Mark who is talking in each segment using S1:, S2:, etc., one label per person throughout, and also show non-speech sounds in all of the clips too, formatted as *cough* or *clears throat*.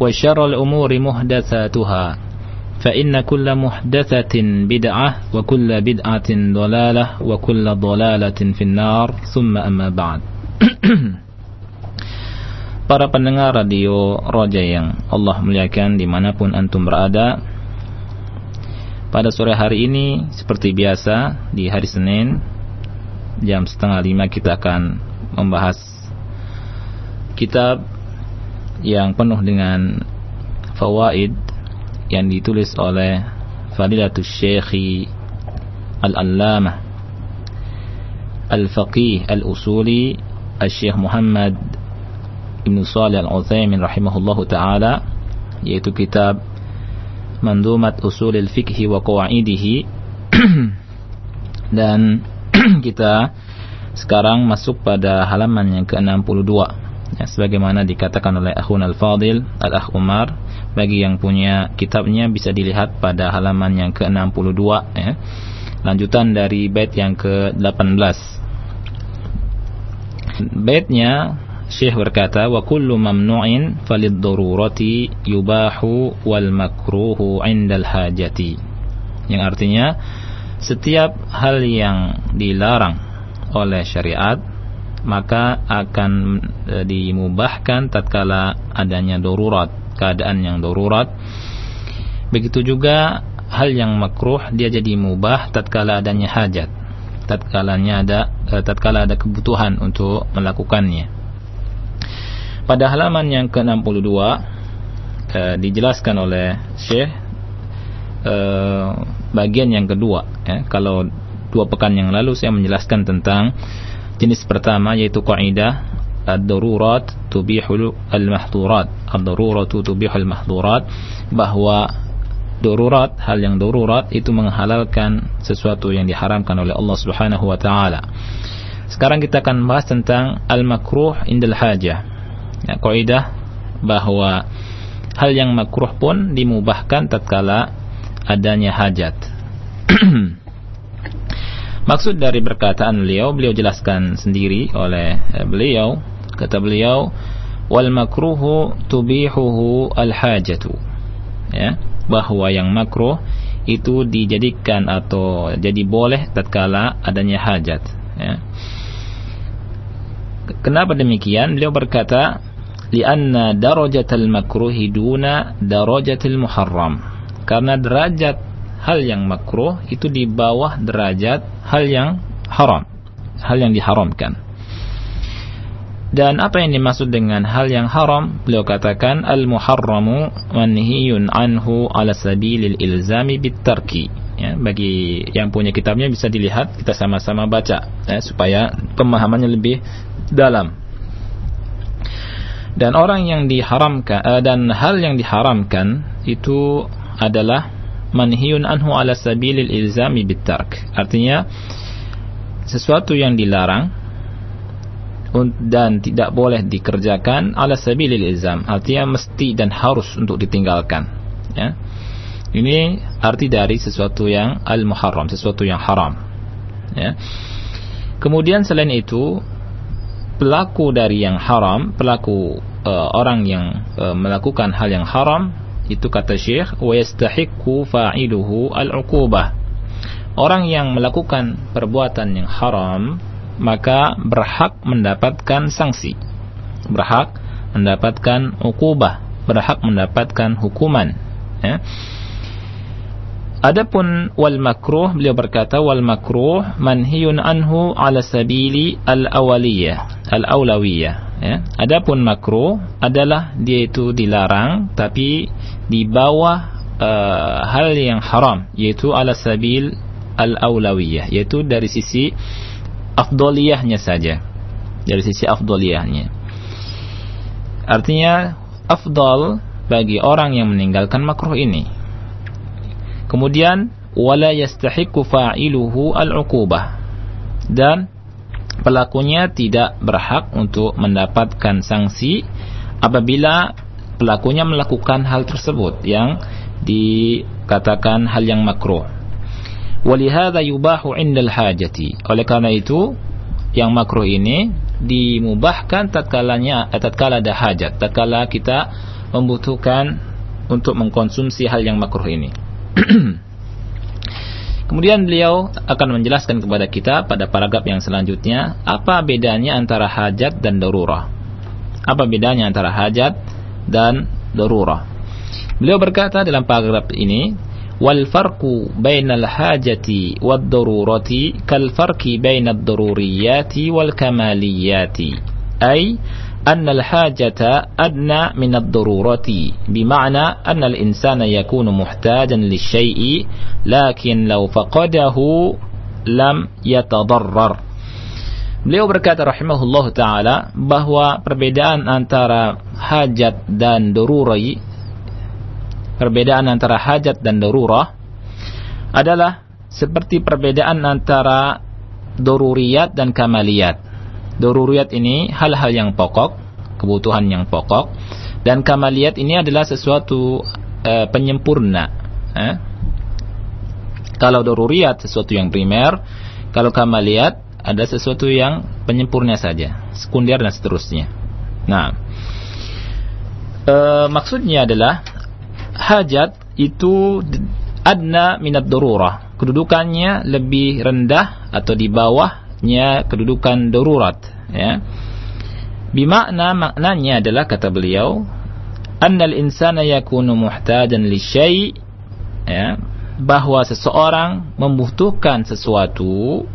S1: وشر الأمور محدثاتها فإن كل محدثة بدعة وكل بدعة ضلالة وكل ضلالة في النار ثم أما بعد Para pendengar radio Roja yang Allah muliakan dimanapun antum berada Pada sore hari ini seperti biasa di hari Senin Jam setengah lima kita akan membahas Kitab yang penuh dengan fawaid yang ditulis oleh Fadilatul Syekhi Al-Allamah Al-Faqih Al-Usuli Al-Syekh Muhammad Ibn Salih Al-Uthaymin rahimahullahu ta'ala yaitu kitab Mandumat Usul Al-Fiqhi wa Qawa'idihi. *clears throat* Dan *clears throat* kita sekarang masuk pada halaman yang ke-62 ya, sebagaimana dikatakan oleh Akhun Al-Fadil Al-Akh Umar bagi yang punya kitabnya bisa dilihat pada halaman yang ke-62 ya. lanjutan dari bait yang ke-18 baitnya Syekh berkata wa kullu mamnu'in falid darurati yubahu wal makruhu indal hajati yang artinya setiap hal yang dilarang oleh syariat maka akan e, dimubahkan tatkala adanya darurat, keadaan yang darurat. Begitu juga hal yang makruh dia jadi mubah tatkala adanya hajat. Tatkalanya ada e, tatkala ada kebutuhan untuk melakukannya. Pada halaman yang ke-62 e, dijelaskan oleh Syekh e, bagian yang kedua ya. Kalau dua pekan yang lalu saya menjelaskan tentang Jenis pertama yaitu kaidah ad-darurat tubihul al-mahdurat. Ad-darurat tubihul mahdurat bahwa darurat, hal yang darurat itu menghalalkan sesuatu yang diharamkan oleh Allah Subhanahu wa taala. Sekarang kita akan bahas tentang al-makruh indal hajah. Ya, kaidah bahwa hal yang makruh pun dimubahkan tatkala adanya hajat. *clears throat* Maksud dari perkataan beliau, beliau jelaskan sendiri oleh beliau, kata beliau, wal makruhu tubihuhu al hajatu. Ya, bahwa yang makruh itu dijadikan atau jadi boleh tatkala adanya hajat, ya. Kenapa demikian? Beliau berkata, "Lianna darajatal makruhi duna darajatil muharram." Karena derajat hal yang makruh itu di bawah derajat hal yang haram, hal yang diharamkan. Dan apa yang dimaksud dengan hal yang haram? Beliau katakan al-muharramu manhiyun anhu ala sabilil ilzami bitarki. Ya, bagi yang punya kitabnya bisa dilihat, kita sama-sama baca ya, supaya pemahamannya lebih dalam. Dan orang yang diharamkan uh, dan hal yang diharamkan itu adalah manhiyun anhu ala sabilil ilzami bitark. Artinya sesuatu yang dilarang dan tidak boleh dikerjakan ala sabilil ilzam. Artinya mesti dan harus untuk ditinggalkan. Ya. Ini arti dari sesuatu yang al muharram sesuatu yang haram. Ya. Kemudian selain itu pelaku dari yang haram pelaku uh, orang yang uh, melakukan hal yang haram itu kata Syekh wa yastahiqqu fa'iluhu al-uqubah. Orang yang melakukan perbuatan yang haram maka berhak mendapatkan sanksi. Berhak mendapatkan ukubah berhak mendapatkan hukuman. Ya. Adapun wal makruh beliau berkata wal makruh manhiyun anhu ala sabili al awaliyah al awlawiyah ya. Adapun makruh adalah dia itu dilarang tapi di bawah uh, hal yang haram yaitu ala sabil al awlawiyah yaitu dari sisi afdoliyahnya saja dari sisi afdoliyahnya artinya afdol bagi orang yang meninggalkan makruh ini kemudian wala yastahiqu fa'iluhu al-uqubah dan pelakunya tidak berhak untuk mendapatkan sanksi apabila pelakunya melakukan hal tersebut yang dikatakan hal yang makruh Walihada yubahu indal hajati. Oleh karena itu, yang makruh ini dimubahkan tatkalanya eh, tatkala ada hajat, tatkala kita membutuhkan untuk mengkonsumsi hal yang makruh ini. *clears throat* Kemudian beliau akan menjelaskan kepada kita pada paragraf yang selanjutnya apa bedanya antara hajat dan darurah. Apa bedanya antara hajat dan darurah? Beliau berkata dalam paragraf ini, "Wal farqu bainal hajati wad darurati kal farqi bainad daruriyati wal kamaliyati." Ai أن الحاجة أدنى من الضرورة بمعنى أن الإنسان يكون محتاجا للشيء لكن لو فقده لم يتضرر Beliau berkata rahimahullah taala bahwa perbedaan antara hajat dan doruri perbedaan antara hajat dan darurah adalah seperti perbedaan antara doruriyat dan kamaliyat. Doruriyat ini hal-hal yang pokok, kebutuhan yang pokok, dan kamaliyat ini adalah sesuatu e, penyempurna. Eh? Kalau doruriyat sesuatu yang primer, kalau kamaliyat ada sesuatu yang penyempurna saja, sekunder dan seterusnya. Nah, e, maksudnya adalah hajat itu adna minat darurah. Kedudukannya lebih rendah atau di bawahnya kedudukan darurat. Ya. Bimakna maknanya adalah kata beliau, annal insana yakunu muhtajan li syai' ya, bahwa seseorang membutuhkan sesuatu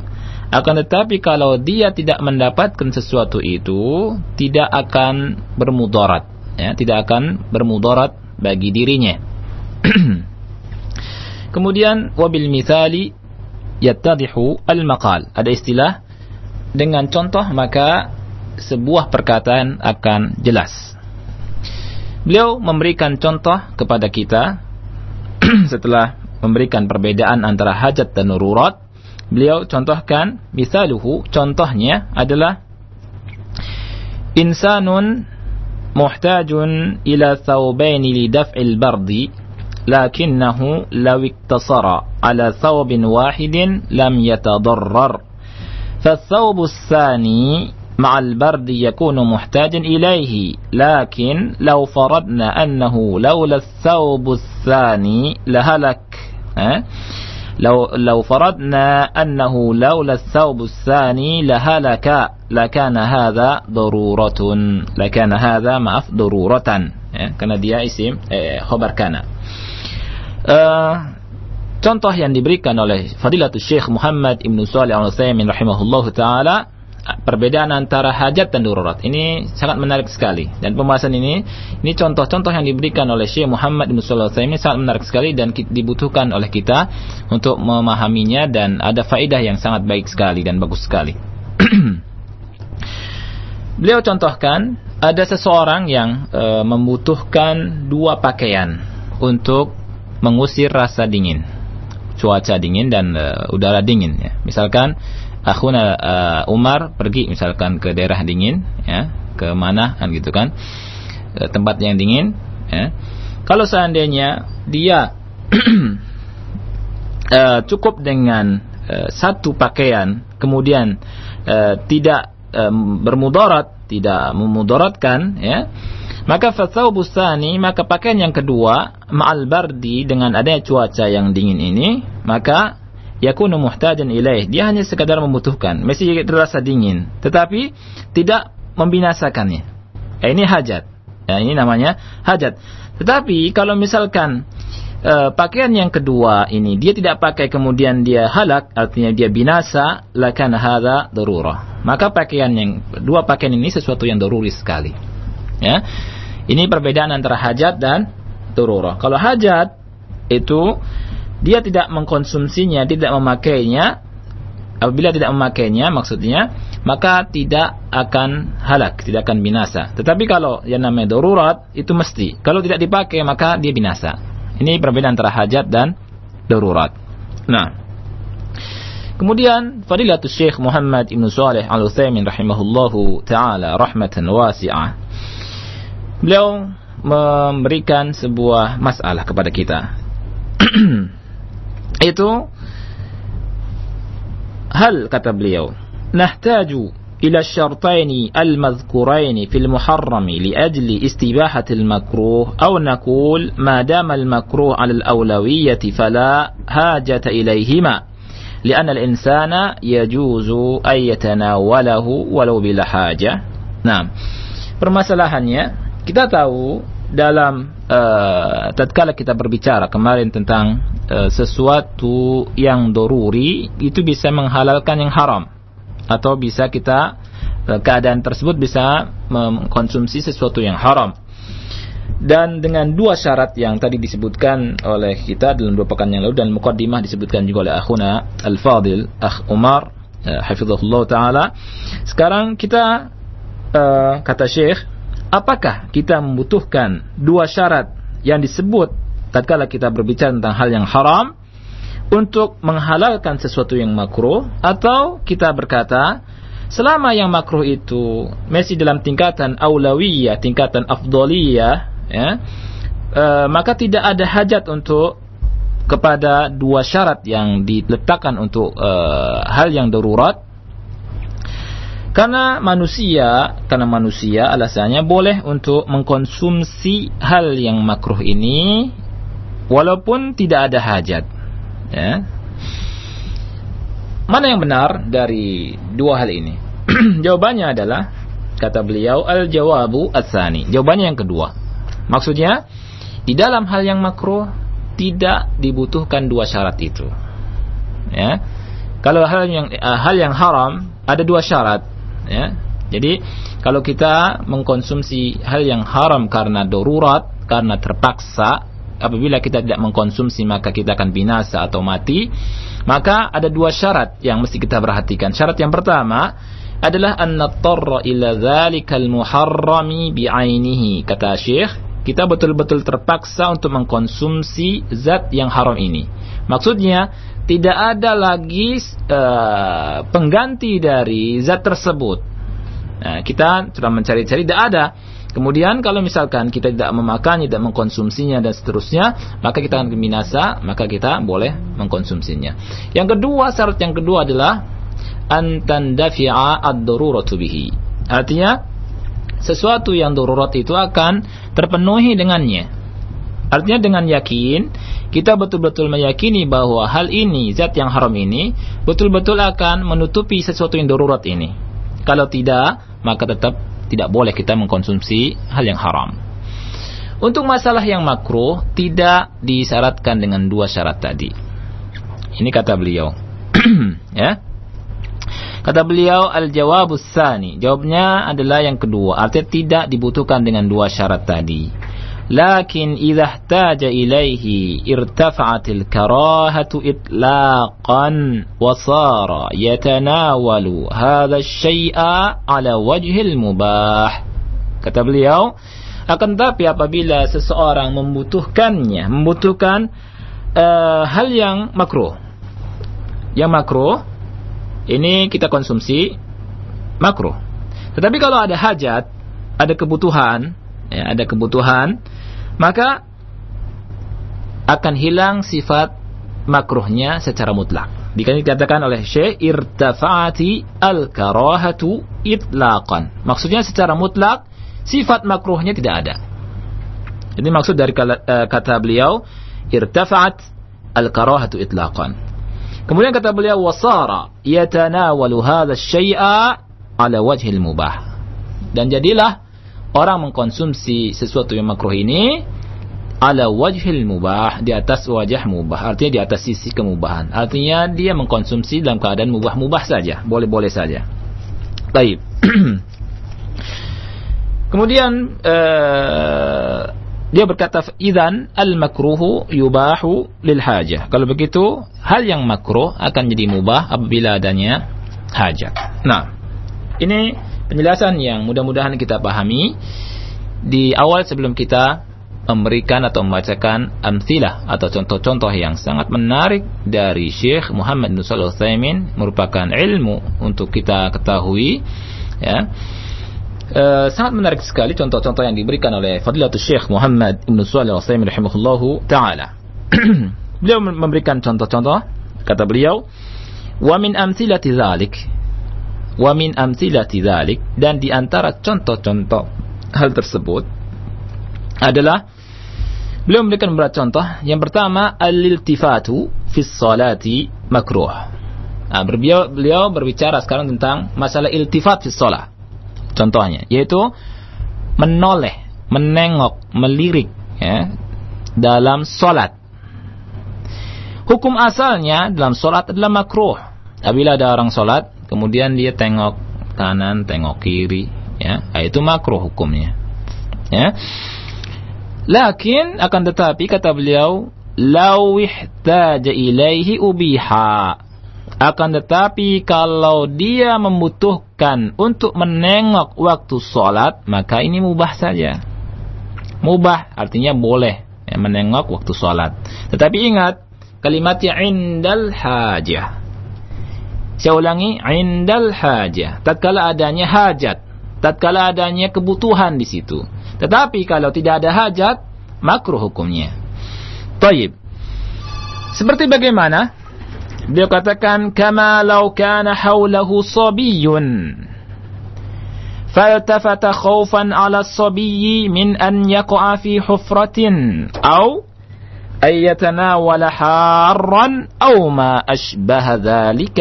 S1: akan tetapi kalau dia tidak mendapatkan sesuatu itu tidak akan bermudarat ya, tidak akan bermudarat bagi dirinya. *clears throat* Kemudian wabil mithali yattadihu al-maqal. Ada istilah dengan contoh maka sebuah perkataan akan jelas. Beliau memberikan contoh kepada kita *clears throat* setelah memberikan perbedaan antara hajat dan nururat. Beliau contohkan, misaluhu, contohnya adalah insanun muhtajun ila thawbaini li daf'il bardi لكنه لو اقتصر على ثوب واحد لم يتضرر. فالثوب الثاني مع البرد يكون محتاجا إليه لكن لو فرضنا أنه لولا الثوب الثاني لهلك لو لو فرضنا أنه لولا الثوب الثاني لهلك لكان هذا ضرورة لكان هذا maaf ضرورة karena dia isim eh, khobar kana uh, contoh yang diberikan oleh Fadilatul Syekh Muhammad Ibn Salih Al-Utsaimin rahimahullahu taala perbedaan antara hajat dan darurat. Ini sangat menarik sekali. Dan pembahasan ini, ini contoh-contoh yang diberikan oleh Syekh Muhammad bin Shalih ini sangat menarik sekali dan dibutuhkan oleh kita untuk memahaminya dan ada faedah yang sangat baik sekali dan bagus sekali. *clears throat* Beliau contohkan ada seseorang yang e, membutuhkan dua pakaian untuk mengusir rasa dingin, cuaca dingin dan e, udara dingin. Ya. Misalkan akhuna uh, Umar pergi misalkan ke daerah dingin ya ke mana kan gitu kan ke tempat yang dingin ya kalau seandainya dia uh, *clears throat* cukup dengan uh, satu pakaian kemudian uh, tidak um, bermudarat tidak memudaratkan ya maka fathau busani maka pakaian yang kedua ma'al bardi dengan adanya cuaca yang dingin ini maka yakunu muhtajan ilaih. Dia hanya sekadar membutuhkan. Masih terasa dingin. Tetapi tidak membinasakannya. Ya, ini hajat. Ya, ini namanya hajat. Tetapi kalau misalkan uh, pakaian yang kedua ini dia tidak pakai kemudian dia halak artinya dia binasa lakan hadza darurah. Maka pakaian yang dua pakaian ini sesuatu yang daruri sekali ya ini perbedaan antara hajat dan tururah. Kalau hajat itu dia tidak mengkonsumsinya, tidak memakainya. Apabila tidak memakainya maksudnya, maka tidak akan halak, tidak akan binasa. Tetapi kalau yang namanya darurat itu mesti. Kalau tidak dipakai maka dia binasa. Ini perbedaan antara hajat dan darurat. Nah, Kemudian Fadilatul Syekh Muhammad Ibn Saleh Al-Utsaimin rahimahullahu taala rahmatan wasi'ah beliau memberikan sebuah masalah kepada kita. *clears throat* Itu hal kata beliau, nahtaju ila syartaini al-madhkuraini fil muharrami li ajli istibahati al-makruh aw naqul ma dama al-makruh 'ala al-awlawiyyati fala hajata ilayhima لأن الإنسان يجوز أن يتناوله ولو بلا حاجة. Nah, permasalahannya kita tahu dalam uh, tatkala kita berbicara kemarin tentang uh, sesuatu yang doruri itu bisa menghalalkan yang haram. Atau bisa kita uh, keadaan tersebut bisa mengkonsumsi sesuatu yang haram. Dan dengan dua syarat yang tadi disebutkan oleh kita dalam dua pekan yang lalu dan mukaddimah disebutkan juga oleh akhuna Al-Fadil Akh Umar uh, hafizahullah taala. Sekarang kita uh, kata Syekh apakah kita membutuhkan dua syarat yang disebut tatkala kita berbicara tentang hal yang haram untuk menghalalkan sesuatu yang makruh? Atau kita berkata selama yang makruh itu masih dalam tingkatan aulawiyah, tingkatan afdoliyah ya, e, maka tidak ada hajat untuk kepada dua syarat yang diletakkan untuk e, hal yang darurat karena manusia, karena manusia alasannya boleh untuk mengkonsumsi hal yang makruh ini walaupun tidak ada hajat. Ya. Mana yang benar dari dua hal ini? *clears throat* Jawabannya adalah kata beliau al-jawabu asani. Jawabannya yang kedua. Maksudnya di dalam hal yang makruh tidak dibutuhkan dua syarat itu. Ya. Kalau hal yang uh, hal yang haram ada dua syarat ya. Jadi kalau kita mengkonsumsi hal yang haram karena darurat, karena terpaksa, apabila kita tidak mengkonsumsi maka kita akan binasa atau mati, maka ada dua syarat yang mesti kita perhatikan. Syarat yang pertama adalah an nattarra ila dzalikal muharrami bi'ainihi kata Syekh kita betul-betul terpaksa untuk mengkonsumsi zat yang haram ini. Maksudnya tidak ada lagi uh, pengganti dari zat tersebut. Nah, kita sudah mencari-cari tidak ada. Kemudian kalau misalkan kita tidak memakannya, tidak mengkonsumsinya dan seterusnya, maka kita akan binasa, maka kita boleh mengkonsumsinya. Yang kedua, syarat yang kedua adalah antandafi'a ad-daruratu. Artinya sesuatu yang darurat itu akan terpenuhi dengannya. Artinya dengan yakin kita betul-betul meyakini bahwa hal ini, zat yang haram ini, betul-betul akan menutupi sesuatu yang darurat ini. Kalau tidak, maka tetap tidak boleh kita mengkonsumsi hal yang haram. Untuk masalah yang makruh, tidak disyaratkan dengan dua syarat tadi. Ini kata beliau. *clears throat* ya. Kata beliau al-jawabus sani. Jawabnya adalah yang kedua. Artinya tidak dibutuhkan dengan dua syarat tadi lakin idha ihtaja ilaihi irtafa'atil karahatu itlaqan wasara yatanawalu hadha syai'a ala wajhil mubah kata beliau akan tapi apabila seseorang membutuhkannya membutuhkan uh, hal yang makro, yang makro ini kita konsumsi makro. tetapi kalau ada hajat ada kebutuhan ya, ada kebutuhan, maka akan hilang sifat makruhnya secara mutlak. Dikatakan oleh Syekh irtafa'ati al-karahatu itlaqan. Maksudnya secara mutlak sifat makruhnya tidak ada. Ini maksud dari eh, kata beliau irtafa'at al-karahatu itlaqan. Kemudian kata beliau wasara yatanawalu hadha syai'a ala wajhil mubah. Dan jadilah orang mengkonsumsi sesuatu yang makruh ini ala wajhil mubah di atas wajah mubah. Artinya di atas sisi kemubahan. Artinya dia mengkonsumsi dalam keadaan mubah-mubah saja. Boleh-boleh saja. Baik. *clears throat* Kemudian uh, dia berkata idan al makruhu yubahu lil hajah kalau begitu hal yang makruh akan jadi mubah apabila adanya hajat nah ini penjelasan yang mudah-mudahan kita pahami. Di awal sebelum kita memberikan atau membacakan amsilah atau contoh-contoh yang sangat menarik dari Syekh Muhammad bin Shalih Utsaimin merupakan ilmu untuk kita ketahui ya. E, sangat menarik sekali contoh-contoh yang diberikan oleh Fadilatul Syekh Muhammad bin Shalih Utsaimin rahimahullahu taala. *clears throat* Beliau memberikan contoh-contoh. Kata beliau wa min amsilati dzalik wa min amsilati dzalik dan di antara contoh-contoh hal tersebut adalah Beliau memberikan beberapa contoh. Yang pertama, al-iltifatu fi salati makruh. Nah, beliau, beliau berbicara sekarang tentang masalah iltifat fi salat. Contohnya, yaitu menoleh, menengok, melirik ya, dalam solat. Hukum asalnya dalam solat adalah makruh. Apabila ada orang solat, kemudian dia tengok kanan, tengok kiri, ya, itu makruh hukumnya. Ya. Lakin akan tetapi kata beliau, ilaihi ubiha. Akan tetapi kalau dia membutuhkan untuk menengok waktu sholat, maka ini mubah saja. Mubah artinya boleh ya, menengok waktu sholat. Tetapi ingat, kalimatnya indal hajah. Saya ulangi, indal hajah. Tatkala adanya hajat, tatkala adanya kebutuhan di situ. Tetapi kalau tidak ada hajat, makruh hukumnya. Taib. Seperti bagaimana? Dia katakan kama law kana haulahu sabiyyun فالتفت خوفا على الصبي من أن يقع في حفرة أو ay yatanawala حارا أو ما أشبه ذلك.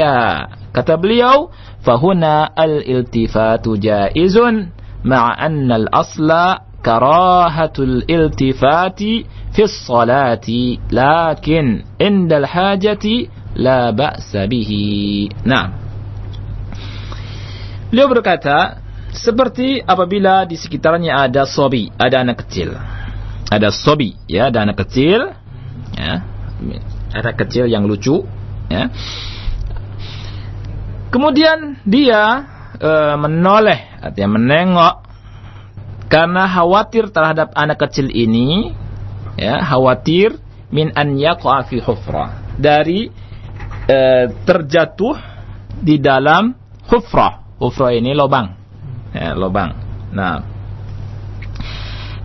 S1: كتب beliau فهنا الالتفات جائز مع أن الأصل كراهة الالتفات في الصلاة لكن عند الحاجة لا بأس به. نعم. Beliau berkata seperti apabila di sekitarnya ada sobi ada anak kecil. Ada sobi ya ada anak kecil ya, ada kecil yang lucu, ya. Kemudian dia e, menoleh, artinya menengok karena khawatir terhadap anak kecil ini ya khawatir min an yaqa fi hufra dari e, terjatuh di dalam hufra. Hufra ini lubang ya, lubang. Nah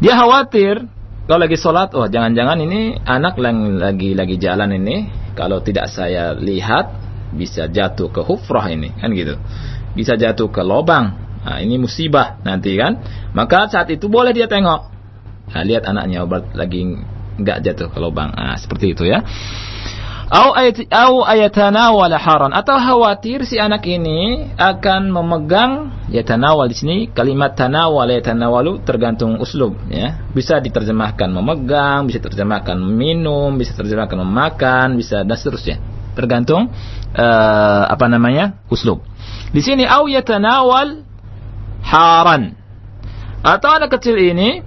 S1: dia khawatir kalau lagi sholat oh jangan-jangan ini anak lagi lagi jalan ini kalau tidak saya lihat bisa jatuh ke hufrah ini kan gitu bisa jatuh ke lubang Nah, ini musibah nanti kan. Maka saat itu boleh dia tengok. Nah, lihat anaknya obat lagi enggak jatuh ke lubang. Nah, seperti itu ya. Au ayatana wala haran atau khawatir si anak ini akan memegang yatanawal di sini. Kalimat tanawal yatanawalu tergantung uslub ya. Bisa diterjemahkan memegang bisa diterjemahkan minum bisa diterjemahkan memakan bisa dan seterusnya. Tergantung uh, apa namanya uslub. Di sini au yatanawal haran. Atau anak kecil ini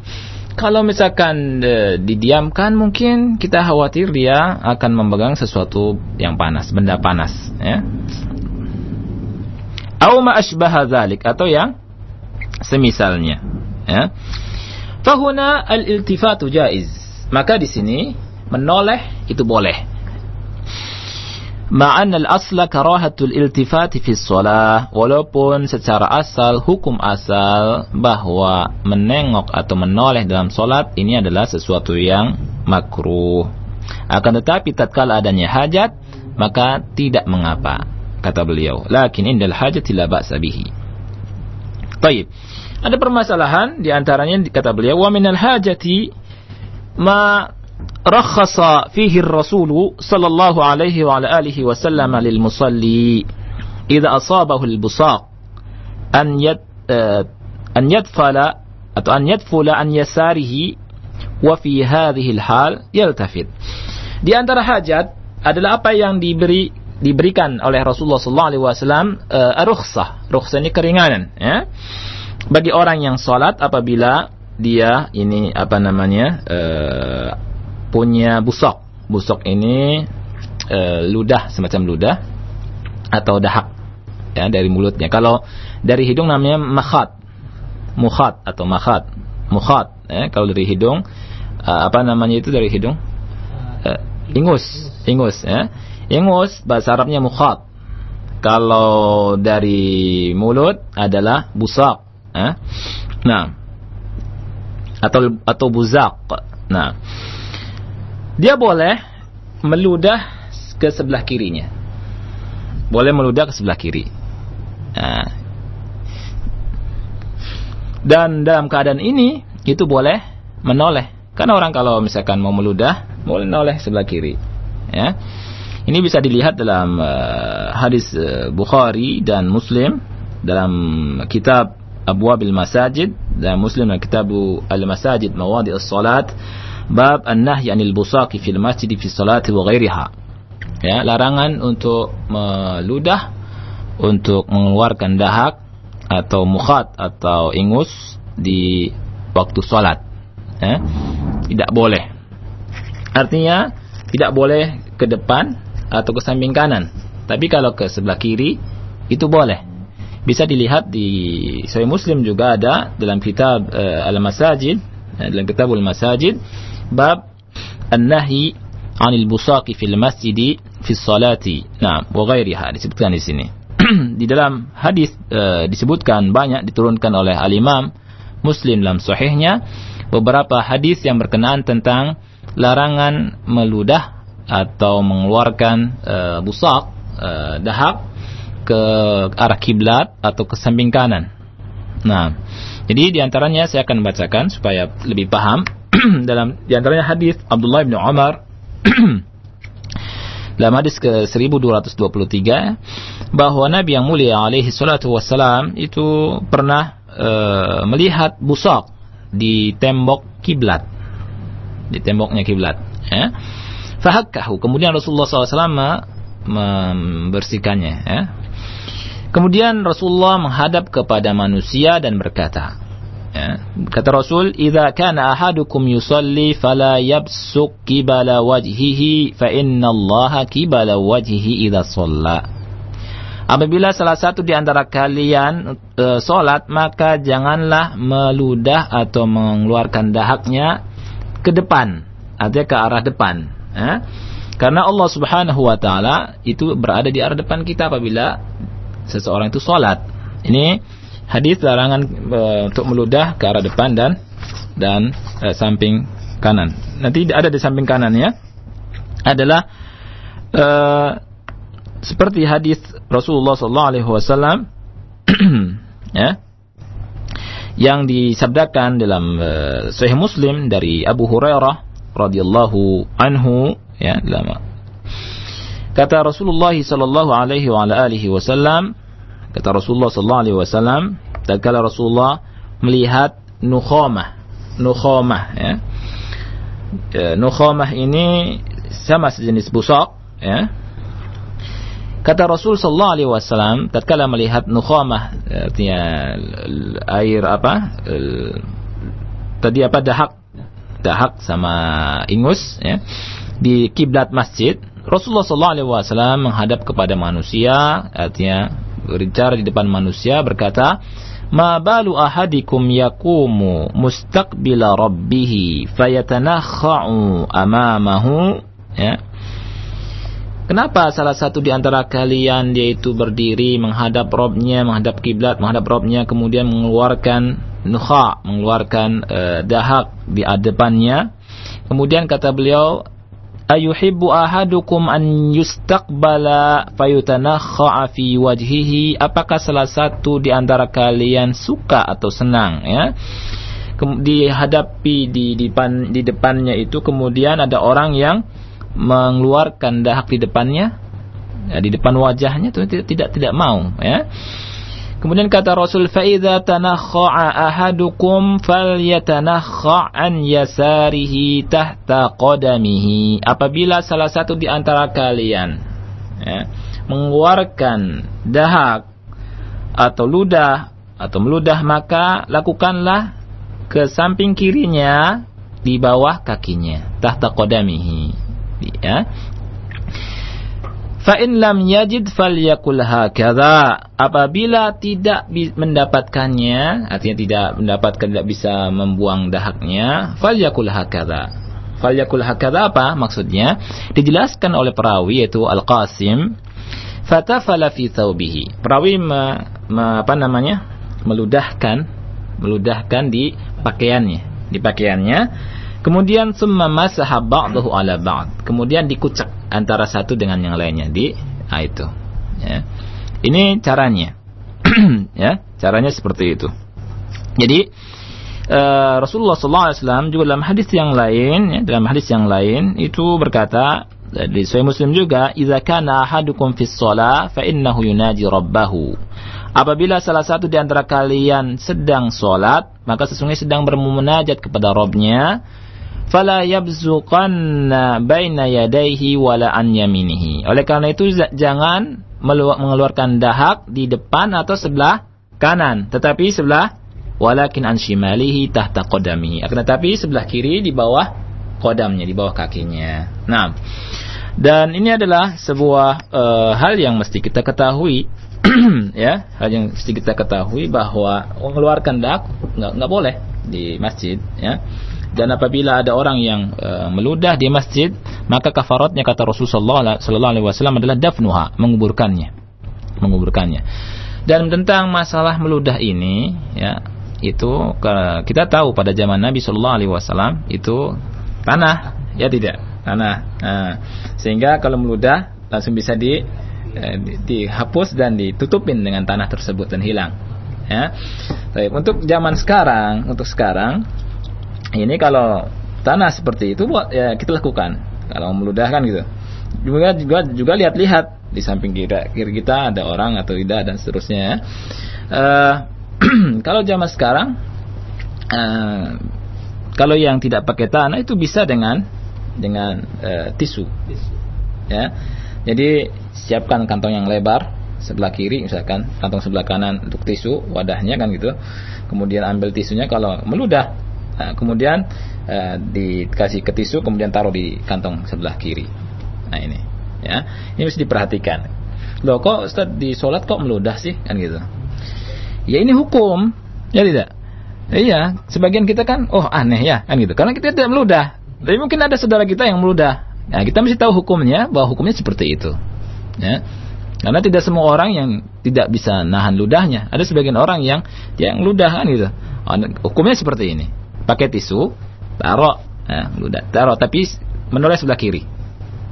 S1: kalau misalkan e, didiamkan mungkin kita khawatir dia akan memegang sesuatu yang panas, benda panas, ya. Au ma asbaha dzalik atau yang semisalnya, ya. Fahuna al-iltifatu jaiz. Maka di sini menoleh itu boleh. Ma'an al-asla karahatul iltifati fi shalah walaupun secara asal hukum asal bahwa menengok atau menoleh dalam solat ini adalah sesuatu yang makruh. Akan tetapi tatkala adanya hajat maka tidak mengapa kata beliau. Lakin indal hajat la ba'sa bihi. Baik. Ada permasalahan di antaranya kata beliau wa minal hajati ma rakhasa فيه الرسول صلى الله wa ala alihi wasallam lil musalli idza asabahu al أن an yad uh, an yadfala atau an yadfula an yasarihi wa fi. Di antara hajat adalah apa yang diberi diberikan oleh Rasulullah sallallahu alaihi wasallam eh, uh, rukhsah. Rukhsah ini keringanan, ya. Bagi orang yang salat apabila dia ini apa namanya? Uh, punya busok. Busok ini e, ludah semacam ludah atau dahak ya dari mulutnya. Kalau dari hidung namanya makhat. Mukhat atau makhat. Mukhat ya kalau dari hidung e, apa namanya itu dari hidung? E, ingus, ingus ya. Ingus bahasa Arabnya mukhat. Kalau dari mulut adalah busak. Ya. Nah, atau atau buzak. Nah, dia boleh meludah ke sebelah kirinya. Boleh meludah ke sebelah kiri. Nah. Dan dalam keadaan ini itu boleh menoleh. Karena orang kalau misalkan mau meludah, boleh menoleh sebelah kiri. Ya. Ini bisa dilihat dalam uh, hadis uh, Bukhari dan Muslim dalam kitab Abu Abil Masajid dan Muslim dalam kitab Al-Masajid Mawadi As-Salat bab an-nahy 'anil busaqi fil masjid fi salati wa ghairiha. Ya, larangan untuk meludah untuk mengeluarkan dahak atau mukhat atau ingus di waktu salat. Ya, tidak boleh. Artinya tidak boleh ke depan atau ke samping kanan. Tapi kalau ke sebelah kiri itu boleh. Bisa dilihat di Sahih Muslim juga ada dalam kitab uh, Al-Masajid, dalam kitab Al-Masajid bab an-nahi 'anil busaqi fil masjid fi salati. Nah, wa ghairiha disebutkan di sini. *clears throat* di dalam hadis e, disebutkan banyak diturunkan oleh al-Imam Muslim dalam sahihnya beberapa hadis yang berkenaan tentang larangan meludah atau mengeluarkan e, busaq e, dahak ke arah kiblat atau ke samping kanan. Nah, jadi di antaranya saya akan bacakan supaya lebih paham. *clears throat* Dalam di antaranya hadis Abdullah bin Umar. *clears throat* Dalam hadis ke 1223 bahwa Nabi yang mulia alaihi salatu wassalam itu pernah uh, melihat busak di tembok kiblat. Di temboknya kiblat ya. Fahakkahu. Kemudian Rasulullah SAW membersihkannya ya kemudian Rasulullah menghadap kepada manusia dan berkata Ya. Kata Rasul, "Idza kana ahadukum yusalli fala yabsuq qibala wajhihi fa inna Allah qibala wajhihi idza shalla." Apabila salah satu di antara kalian e, salat, maka janganlah meludah atau mengeluarkan dahaknya ke depan, artinya ke arah depan, ya. Karena Allah Subhanahu wa taala itu berada di arah depan kita apabila seseorang itu salat. Ini hadis larangan e, untuk meludah ke arah depan dan dan e, samping kanan. Nanti ada di samping kanan ya. Adalah e, seperti hadis Rasulullah sallallahu alaihi wasallam *clears throat* ya yang disabdakan dalam e, Sahih Muslim dari Abu Hurairah radhiyallahu anhu ya dalam kata Rasulullah sallallahu alaihi wa alihi wasallam Kata Rasulullah sallallahu alaihi wasallam, tatkala Rasulullah melihat nukhamah, nukhamah ya. E, nukhamah ini sama sejenis busok ya. Kata Rasul sallallahu alaihi wasallam tatkala melihat nukhamah artinya air apa? tadi apa dahak dahak sama ingus ya di kiblat masjid Rasulullah wasallam menghadap kepada manusia artinya berbicara di depan manusia berkata, "Ma balu ahadikum yakumu mustaqbila rabbih fayatanakha'u amamahu." Ya. Kenapa salah satu di antara kalian dia itu berdiri menghadap Robnya, menghadap kiblat, menghadap Robnya, kemudian mengeluarkan nukha, mengeluarkan uh, dahak di depannya. Kemudian kata beliau, ayuhibbu ahadukum an yustaqbala fayutanakha'a fi wajhihi? Apakah salah satu di antara kalian suka atau senang ya? Dihadapi di depan di depannya itu kemudian ada orang yang mengeluarkan dahak di depannya? Ya, di depan wajahnya itu tidak tidak, tidak mau ya Kemudian kata Rasul faida tanakha'a ahadukum falyatanakha' an yasarihi tahta qadamihi. Apabila salah satu di antara kalian ya, mengeluarkan dahak atau ludah atau meludah maka lakukanlah ke samping kirinya di bawah kakinya tahta qadamihi ya Fa in lam yajid falyakul hakadha. Apabila tidak mendapatkannya, artinya tidak mendapatkan tidak bisa membuang dahaknya, falyakul hakadha. Falyakul hakadha apa maksudnya? Dijelaskan oleh perawi yaitu Al-Qasim fatafala fi thawbihi. Perawi me, me, apa namanya? meludahkan meludahkan di pakaiannya, di pakaiannya Kemudian summa masaha ba'dahu ala ba'd. Kemudian dikucek antara satu dengan yang lainnya di nah itu. Ya. Ini caranya. *clears throat* ya, caranya seperti itu. Jadi uh, Rasulullah SAW juga dalam hadis yang lain, ya, dalam hadis yang lain itu berkata di Sahih Muslim juga, "Idza kana ahadukum fis shalah fa innahu yunaji rabbahu." Apabila salah satu di antara kalian sedang sholat, maka sesungguhnya sedang bermunajat kepada Robnya, fala yabzuqanna baina yadayhi wala an yaminihi. Oleh karena itu jangan mengeluarkan dahak di depan atau sebelah kanan, tetapi sebelah walakin an shimalihi tahta qadamihi. Akan tetapi sebelah kiri di bawah kodamnya, di bawah kakinya. Nah, dan ini adalah sebuah uh, hal yang mesti kita ketahui *clears throat* ya, hal yang mesti kita ketahui bahwa mengeluarkan dak nggak nggak boleh di masjid ya dan apabila ada orang yang uh, meludah di masjid maka kafaratnya kata Rasulullah sallallahu alaihi wasallam adalah dafnuha menguburkannya. Menguburkannya. Dan tentang masalah meludah ini ya itu kita tahu pada zaman Nabi sallallahu alaihi wasallam itu tanah ya tidak? Tanah. Nah, sehingga kalau meludah langsung bisa di eh, dihapus dan ditutupin dengan tanah tersebut dan hilang. Ya. Untuk zaman sekarang untuk sekarang ini kalau tanah seperti itu buat ya kita lakukan. Kalau meludahkan gitu. Juga juga juga lihat-lihat. Di samping kiri, kiri kita ada orang atau tidak dan seterusnya uh, *clears throat* kalau zaman sekarang uh, kalau yang tidak pakai tanah itu bisa dengan dengan uh, tisu. Ya. Jadi siapkan kantong yang lebar sebelah kiri misalkan. Kantong sebelah kanan untuk tisu wadahnya kan gitu. Kemudian ambil tisunya kalau meludah Nah, kemudian uh, dikasih ke tisu, kemudian taruh di kantong sebelah kiri. Nah ini, ya, ini mesti diperhatikan. Loh kok Ustaz di sholat kok meludah sih, kan gitu? Ya ini hukum, ya tidak? Iya, sebagian kita kan, oh aneh ya, kan gitu. Karena kita tidak meludah. Tapi mungkin ada saudara kita yang meludah. Nah, kita mesti tahu hukumnya, bahwa hukumnya seperti itu. Ya. Karena tidak semua orang yang tidak bisa nahan ludahnya. Ada sebagian orang yang yang ludah kan gitu. Hukumnya seperti ini pakai tisu, taruh, udah taruh, tapi menoleh sebelah kiri.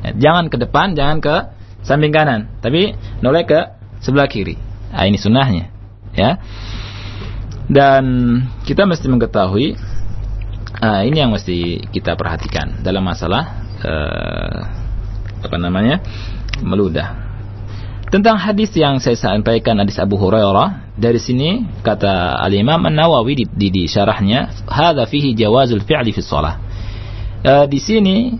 S1: Ya, jangan ke depan, jangan ke samping kanan, tapi noleh ke sebelah kiri. Nah, ini sunnahnya, ya. Dan kita mesti mengetahui uh, ini yang mesti kita perhatikan dalam masalah uh, apa namanya meludah. Tentang hadis yang saya sampaikan hadis Abu Hurairah, dari sini kata Al-Imam An-Nawawi di, di, di syarahnya, hadza fihi jawazul fi'li fi shalah. E, di sini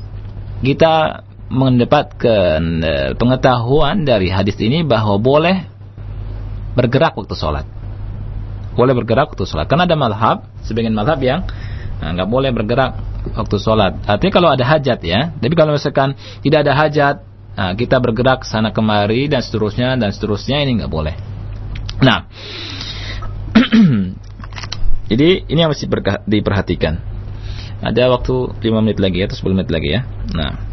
S1: kita mendapatkan e, pengetahuan dari hadis ini bahwa boleh bergerak waktu sholat. Boleh bergerak waktu sholat. Karena ada malhab, sebagian malhab yang e, nggak boleh bergerak waktu sholat. Artinya kalau ada hajat ya. Tapi kalau misalkan tidak ada hajat, Nah, kita bergerak sana kemari dan seterusnya dan seterusnya ini nggak boleh. Nah, *clears throat* jadi ini yang mesti diperhatikan. Ada waktu 5 menit lagi atau 10 menit lagi ya. Nah,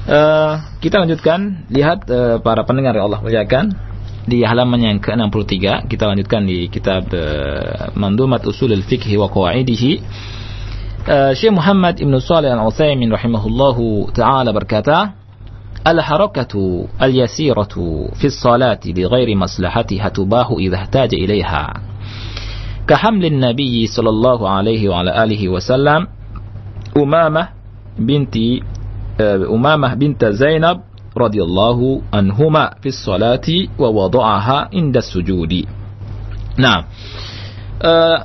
S1: Uh, kita lanjutkan lihat uh, para pendengar yang Allah muliakan di halaman yang ke-63 kita lanjutkan di kitab uh, Mandumat Usul al-Fiqh wa Qawaidihi uh, Syekh Muhammad Ibn Salih Al-Utsaimin rahimahullahu taala berkata الحركة اليسيرة في الصلاة بغير مصلحتها تباح إذا احتاج إليها كحمل النبي صلى الله عليه وعلى آله وسلم أمامة بنت أمامة بنت زينب رضي الله عنهما في الصلاة ووضعها عند السجود Nah, uh,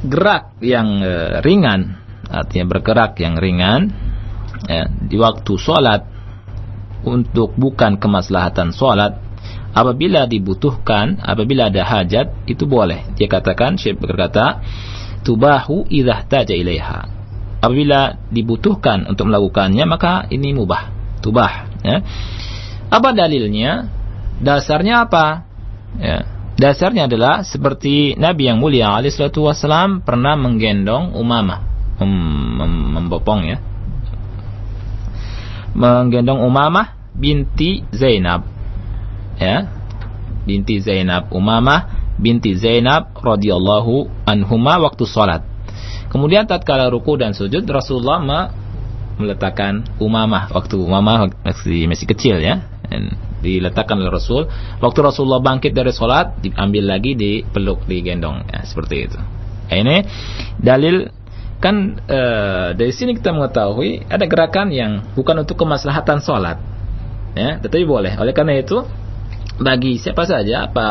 S1: gerak yang uh, ringan, artinya bergerak yang ringan, ya, di waktu sholat untuk bukan kemaslahatan sholat, apabila dibutuhkan, apabila ada hajat, itu boleh. Dia katakan, Syekh berkata, tubahu idah taja ilaiha. Apabila dibutuhkan untuk melakukannya, maka ini mubah, tubah. Ya. Apa dalilnya? Dasarnya apa? Ya. Dasarnya adalah seperti Nabi yang mulia alaihissalatu wassalam pernah menggendong Umamah, mem mem membopong ya. Menggendong Umamah binti Zainab. Ya. Binti Zainab Umamah binti Zainab radhiyallahu anhuma waktu salat. Kemudian tatkala ruku dan sujud Rasulullah meletakkan Umamah waktu Umamah masih masih kecil ya. Dan diletakkan oleh Rasul. Waktu Rasulullah bangkit dari sholat, diambil lagi, dipeluk, digendong. Ya, seperti itu. Ini dalil kan e, dari sini kita mengetahui ada gerakan yang bukan untuk kemaslahatan sholat, ya, tetapi boleh. Oleh karena itu, bagi siapa saja apa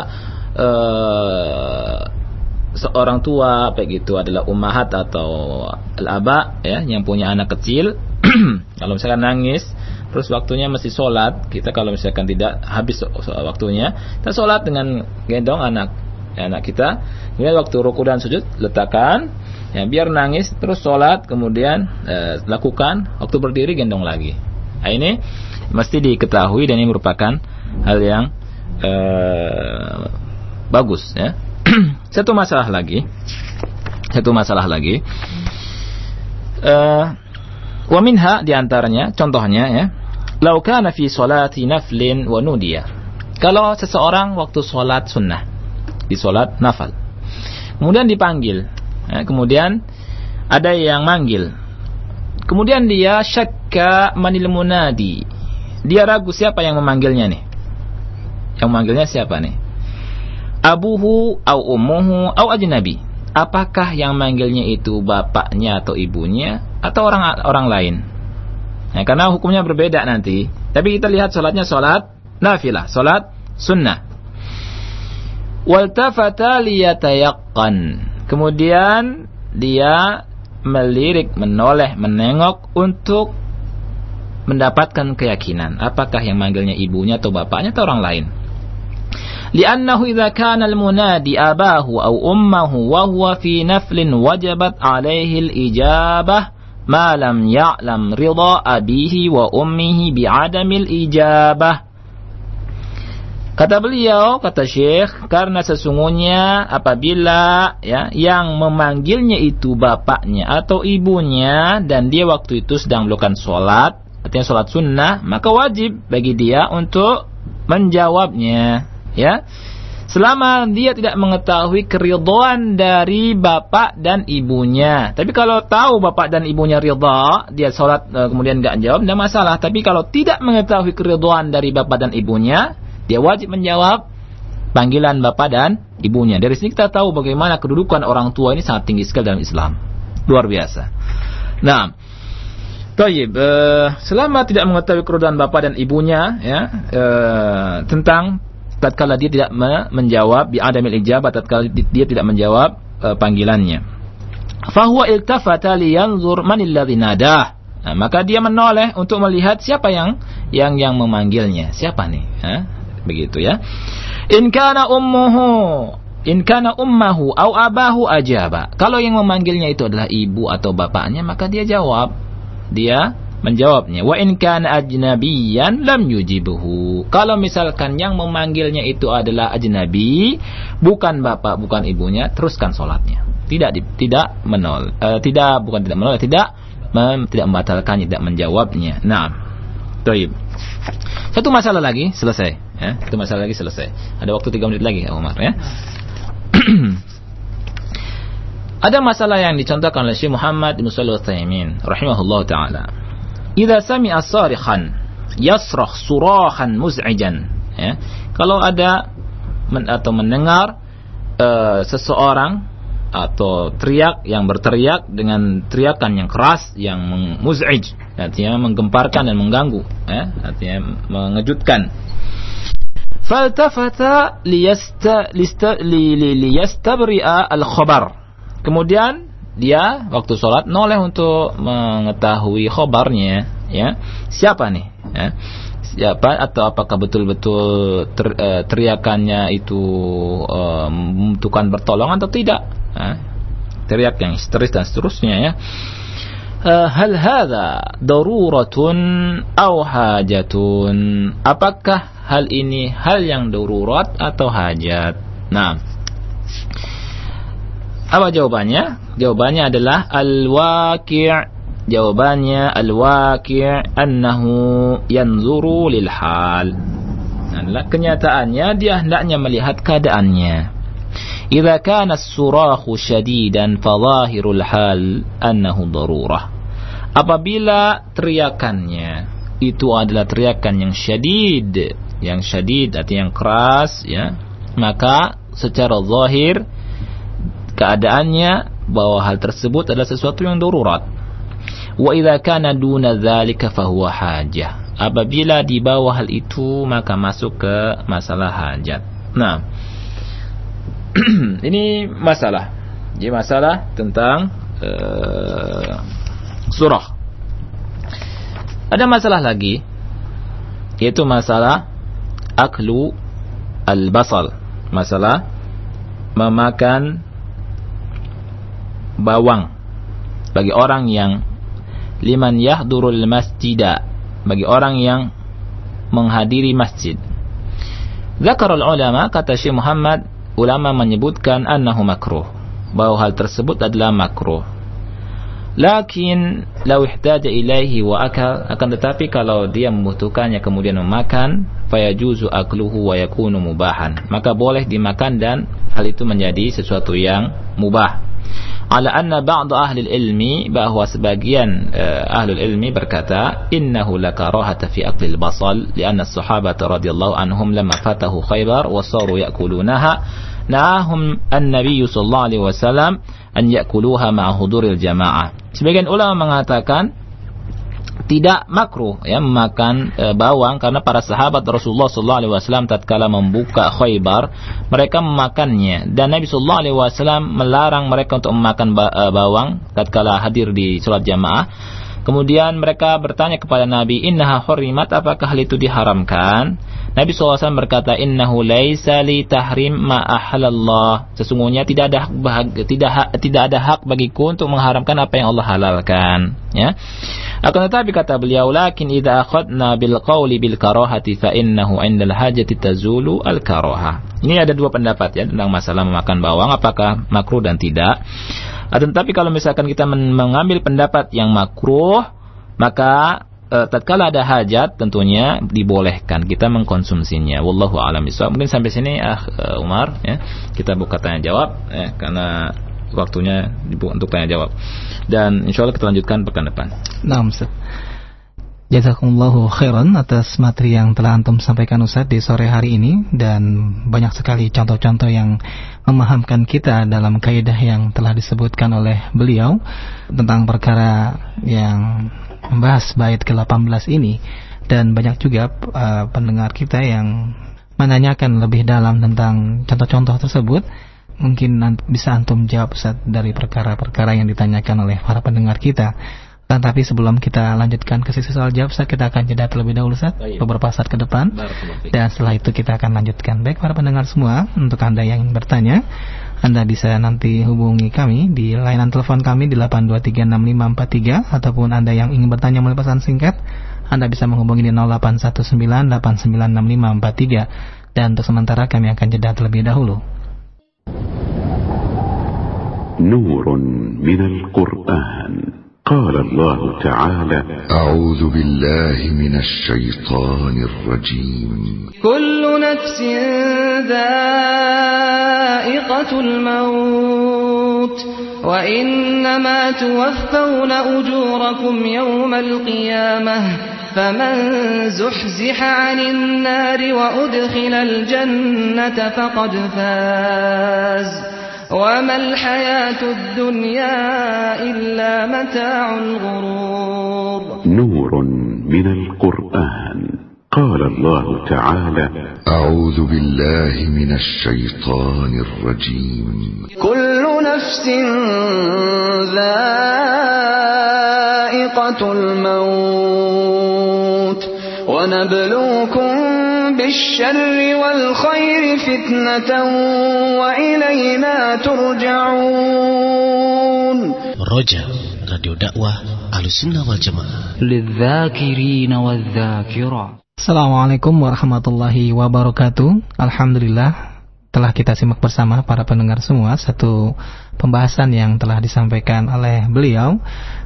S1: e, seorang tua begitu adalah ummahat atau al-aba ya yang punya anak kecil *clears throat* kalau misalkan nangis terus waktunya masih sholat kita kalau misalkan tidak habis waktunya kita sholat dengan gendong anak anak kita. Kemudian waktu ruku dan sujud letakkan ya biar nangis terus sholat kemudian eh, lakukan waktu berdiri gendong lagi nah, ini mesti diketahui dan ini merupakan hal yang eh, bagus ya *clears throat* satu masalah lagi satu masalah lagi uh, wa minha di antaranya contohnya ya Lau kana fi salati naflin wa nudiya. Kalau seseorang waktu salat sunnah, di salat nafal. Kemudian dipanggil, ya, kemudian ada yang manggil. Kemudian dia syakka manil munadi. Dia ragu siapa yang memanggilnya nih. Yang memanggilnya siapa nih? Abuhu au ummuhu au ajnabi. Apakah yang manggilnya itu bapaknya atau ibunya atau orang orang lain? Ya, karena hukumnya berbeda nanti. Tapi kita lihat sholatnya sholat nafilah, sholat sunnah. Waltafata liyatayaqqan. Kemudian dia melirik, menoleh, menengok untuk mendapatkan keyakinan. Apakah yang manggilnya ibunya atau bapaknya atau orang lain? Kana al-munadi abahu aw ummuhu wa huwa fi naflin wajabat alaihi al-ijabah ma lam ya'lam ridha abihi wa ummihi bi'adamil ijabah. Kata beliau, kata Syekh, karena sesungguhnya apabila ya yang memanggilnya itu bapaknya atau ibunya dan dia waktu itu sedang melakukan sholat, artinya sholat sunnah, maka wajib bagi dia untuk menjawabnya, ya. Selama dia tidak mengetahui keridhaan dari bapak dan ibunya. Tapi kalau tahu bapak dan ibunya ridha, dia sholat uh, kemudian nggak jawab, tidak masalah. Tapi kalau tidak mengetahui keridhaan dari bapak dan ibunya, dia wajib menjawab panggilan bapak dan ibunya. Dari sini kita tahu bagaimana kedudukan orang tua ini sangat tinggi sekali dalam Islam. Luar biasa. Nah, Tayyib, uh, selama tidak mengetahui keridhaan bapak dan ibunya ya uh, tentang tatkala dia tidak menjawab bi adamil ijabah tatkala dia tidak menjawab uh, panggilannya. Fahuwa iltafata liyanzur manil ladzi nadah. Nah, maka dia menoleh untuk melihat siapa yang yang yang memanggilnya. Siapa nih? Hah? Begitu ya. In kana ummuhu In kana ummahu au abahu ajaba. Kalau yang memanggilnya itu adalah ibu atau bapaknya, maka dia jawab. Dia menjawabnya wa in kana ajnabiyan lam yujibuhu kalau misalkan yang memanggilnya itu adalah ajnabi bukan bapak bukan ibunya teruskan salatnya tidak tidak menol uh, tidak bukan tidak menolak tidak mem, tidak membatalkannya tidak menjawabnya nah Baik. Satu masalah lagi selesai. Ya. Satu masalah lagi selesai. Ada waktu tiga menit lagi, Umar. Ya. *clears throat* Ada masalah yang dicontohkan oleh Syekh Muhammad bin Shalih Al-Utsaimin rahimahullah taala. Idza sami'a sarikhan yasrakh surahan muz'ijan. Ya. Kalau ada men atau mendengar uh, seseorang atau teriak yang berteriak dengan teriakan yang keras yang muz'ij artinya menggemparkan dan mengganggu ya artinya mengejutkan faltafata liyastabri'a al-khabar kemudian dia waktu sholat noleh untuk mengetahui khobarnya ya. Siapa nih ya? Siapa atau apakah betul-betul ter, uh, teriakannya itu uh, membutuhkan pertolongan atau tidak uh, teriak yang histeris dan seterusnya ya hal hadha daruratun au hajatun apakah hal ini hal yang darurat atau hajat nah apa jawabannya jawabannya adalah al-waqi' Jawabannya al-waqi' annahu yanzuru lil hal. Adalah kenyataannya dia hendaknya melihat keadaannya. Idza kana as-surahu shadidan fadhahirul hal annahu darurah. Apabila teriakannya itu adalah teriakan yang syadid, yang syadid artinya yang keras ya, maka secara zahir keadaannya bahwa hal tersebut adalah sesuatu yang darurat Wa idza kana duna dzalika fahuwa hajah. Apabila di bawah hal itu maka masuk ke masalah hajat. Nah, *clears throat* ini masalah. Jadi masalah tentang uh, surah. Ada masalah lagi yaitu masalah aklu al-basal. Masalah memakan bawang bagi orang yang liman yahdurul masjida bagi orang yang menghadiri masjid. Zakarul ulama kata Syekh Muhammad ulama menyebutkan annahu makruh bahwa hal tersebut adalah makruh. Lakin law ihtaja ilaihi wa akal. Akan tetapi kalau dia membutuhkannya kemudian memakan fayajuzu akluhu wa yakunu mubahan. Maka boleh dimakan dan hal itu menjadi sesuatu yang mubah. Ala anna ba'd ahli ilmi bahwa sebagian uh, ahli ilmi berkata innahu lakarahata fi akli al-basal lianna as-sahabata radhiyallahu anhum lamma fatahu khaybar wa saru ya'kulunaha. Nahum an-nabiy sallallahu alaihi wasallam an ya'kuluha ma'a huduril jamaah sebagian ulama mengatakan tidak makruh ya memakan e, bawang karena para sahabat Rasulullah sallallahu alaihi wasallam tatkala membuka Khaybar mereka memakannya. Dan Nabi sallallahu alaihi wasallam melarang mereka untuk memakan e, bawang tatkala hadir di salat jamaah kemudian mereka bertanya kepada Nabi innaha hurimat apakah hal itu diharamkan Nabi SAW berkata innahu laisa li tahrim ma ahlallah sesungguhnya tidak ada hak tidak tidak ada hak bagiku untuk mengharamkan apa yang Allah halalkan ya akan tetapi kata beliau, lakin idza akhadna bil qawli bil karahati fa innahu 'indal hajati tazulu al karaha. Ini ada dua pendapat ya tentang masalah memakan bawang apakah makruh dan tidak. Tetapi kalau misalkan kita mengambil pendapat yang makruh, maka e, tatkala ada hajat tentunya dibolehkan kita mengkonsumsinya. Wallahu a'lam Mungkin sampai sini ah uh, Umar ya. Kita buka tanya jawab ya karena waktunya untuk tanya jawab. Dan insya Allah kita lanjutkan pekan depan.
S2: Nah, Ustaz. Jazakumullahu khairan atas materi yang telah antum sampaikan Ustaz di sore hari ini. Dan banyak sekali contoh-contoh yang memahamkan kita dalam kaidah yang telah disebutkan oleh beliau tentang perkara yang membahas bait ke-18 ini. Dan banyak juga uh, pendengar kita yang menanyakan lebih dalam tentang contoh-contoh tersebut. Mungkin bisa antum jawab Ustaz dari perkara-perkara yang ditanyakan oleh para pendengar kita. Nah, tapi sebelum kita lanjutkan ke sisi soal jawab, Ustaz, kita akan jeda terlebih dahulu, Ustaz, oh iya. beberapa saat ke depan. Dan setelah itu kita akan lanjutkan. Baik, para pendengar semua, untuk Anda yang bertanya, Anda bisa nanti hubungi kami di layanan telepon kami di 8236543 ataupun Anda yang ingin bertanya melalui pesan singkat, Anda bisa menghubungi di 0819896543. Dan untuk sementara kami akan jeda terlebih dahulu.
S3: Nurun minal Qur'an قال الله تعالى
S4: أعوذ بالله من الشيطان الرجيم.
S5: كل نفس ذائقة الموت وإنما توفون أجوركم يوم القيامة فمن زحزح عن النار وأدخل الجنة فقد فاز. وما الحياة الدنيا إلا متاع الغرور
S3: نور من القرآن قال الله تعالى
S4: أعوذ بالله من الشيطان الرجيم
S5: كل نفس ذائقة الموت ونبلوكم بالشر والخير فتنة وإلينا ترجعون
S6: رجاء راديو دعوة على السنة والجماعة
S7: للذاكرين والذاكرات
S2: Assalamualaikum warahmatullahi wabarakatuh Alhamdulillah telah kita simak bersama para pendengar semua satu pembahasan yang telah disampaikan oleh beliau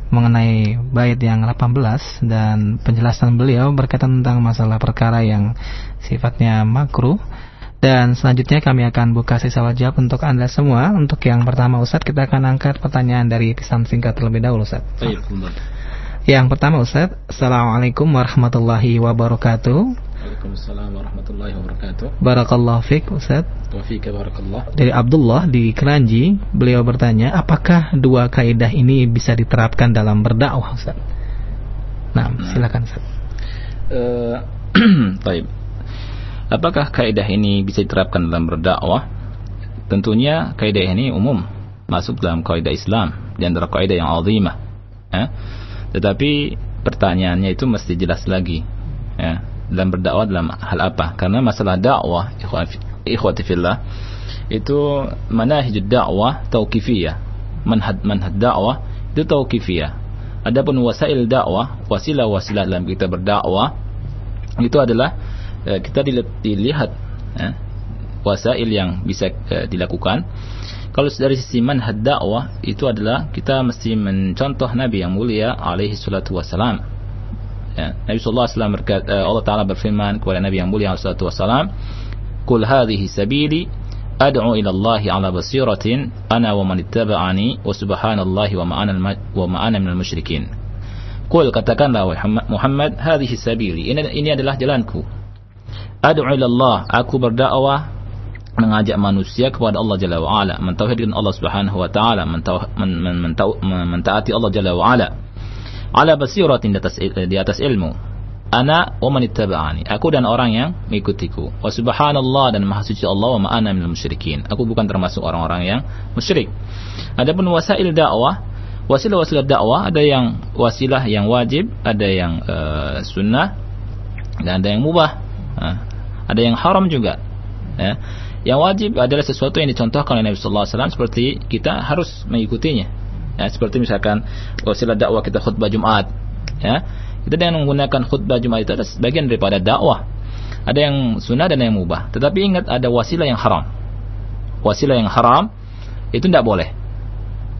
S2: mengenai bait yang 18 dan penjelasan beliau berkaitan tentang masalah perkara yang sifatnya makruh dan selanjutnya kami akan buka sesi jawab untuk Anda semua. Untuk yang pertama Ustadz kita akan angkat pertanyaan dari pesan singkat terlebih dahulu Ustadz. Yang pertama Ustadz, Assalamualaikum warahmatullahi wabarakatuh.
S1: Waalaikumsalam warahmatullahi wabarakatuh.
S2: Barakallahu fiik Ustaz.
S1: Wa fika barakallah.
S2: Dari Abdullah di Keranji, beliau bertanya, apakah dua kaidah ini bisa diterapkan dalam berdakwah Ustaz? Nah, silakan Ustaz.
S1: Uh, *clears throat* baik. Apakah kaidah ini bisa diterapkan dalam berdakwah? Tentunya kaidah ini umum, masuk dalam kaidah Islam, di antara kaidah yang azimah. Ya. Tetapi pertanyaannya itu mesti jelas lagi. Ya dalam berdakwah dalam hal apa? Karena masalah dakwah ikhwati fillah itu manahij dakwah tauqifiyah. Manhaj manhaj dakwah itu tauqifiyah. Adapun wasail dakwah wasilah-wasilah dalam kita berdakwah itu adalah eh, kita dilihat eh, wasail yang bisa eh, dilakukan. Kalau dari sisi manhaj dakwah itu adalah kita mesti mencontoh Nabi yang mulia alaihi salatu wasalam Ya. Nabi sallallahu alaihi wasallam uh, Allah taala berfirman kepada Nabi yang mulia sallallahu wasallam, "Qul hadhihi sabili ad'u ila Allah ala basiratin ana wa man ittaba'ani wa subhanallahi wa ma ana wa ma ana minal musyrikin." Qul katakanlah Muhammad, hadhihi sabili. Ini ini adalah jalanku. Ad'u ila Allah, aku berdakwah mengajak manusia kepada Allah Jalla wa Ala, mentauhidkan Allah Subhanahu wa taala, mentaati Allah Jalla wa Ala ala basiratin di atas, di atas ilmu. Ana wa man ittaba'ani. Aku dan orang yang mengikutiku. Wa subhanallah dan maha suci Allah wa ma ana minal musyrikin. Aku bukan termasuk orang-orang yang musyrik. Adapun wasail dakwah wasilah-wasilah dakwah ada yang wasilah yang wajib ada yang uh, sunnah dan ada yang mubah. Uh, ada yang haram juga. Ya. yang wajib adalah sesuatu yang dicontohkan oleh Nabi sallallahu alaihi wasallam seperti kita harus mengikutinya ya, seperti misalkan wasilah dakwah kita khutbah Jumat ya. Kita dengan menggunakan khutbah Jumat itu adalah sebagian daripada dakwah. Ada yang sunnah dan yang mubah. Tetapi ingat ada wasilah yang haram. Wasilah yang haram itu tidak boleh.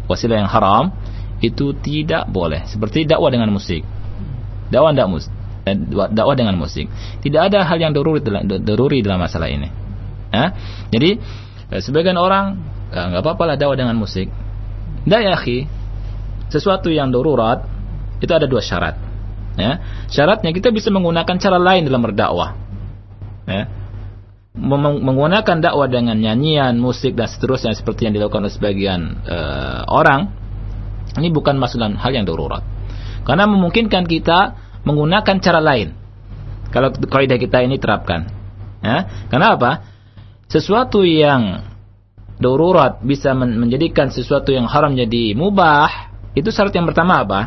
S1: Wasilah yang haram itu tidak boleh. Seperti dakwah dengan musik dakwah tidak musik dakwah dengan musik tidak ada hal yang daruri dalam, dalam masalah ini. Ya? jadi eh, sebagian orang eh, nggak apa-apa lah dakwah dengan musik tidak ya akhi, sesuatu yang darurat itu ada dua syarat. Ya. Syaratnya kita bisa menggunakan cara lain dalam berdakwah. Ya. Menggunakan dakwah dengan nyanyian, musik dan seterusnya seperti yang dilakukan oleh sebagian uh, orang, ini bukan masalah hal yang darurat. Karena memungkinkan kita menggunakan cara lain. Kalau kaidah kita ini terapkan. Ya. Karena apa? Sesuatu yang darurat bisa menjadikan sesuatu yang haram jadi mubah, itu syarat yang pertama apa?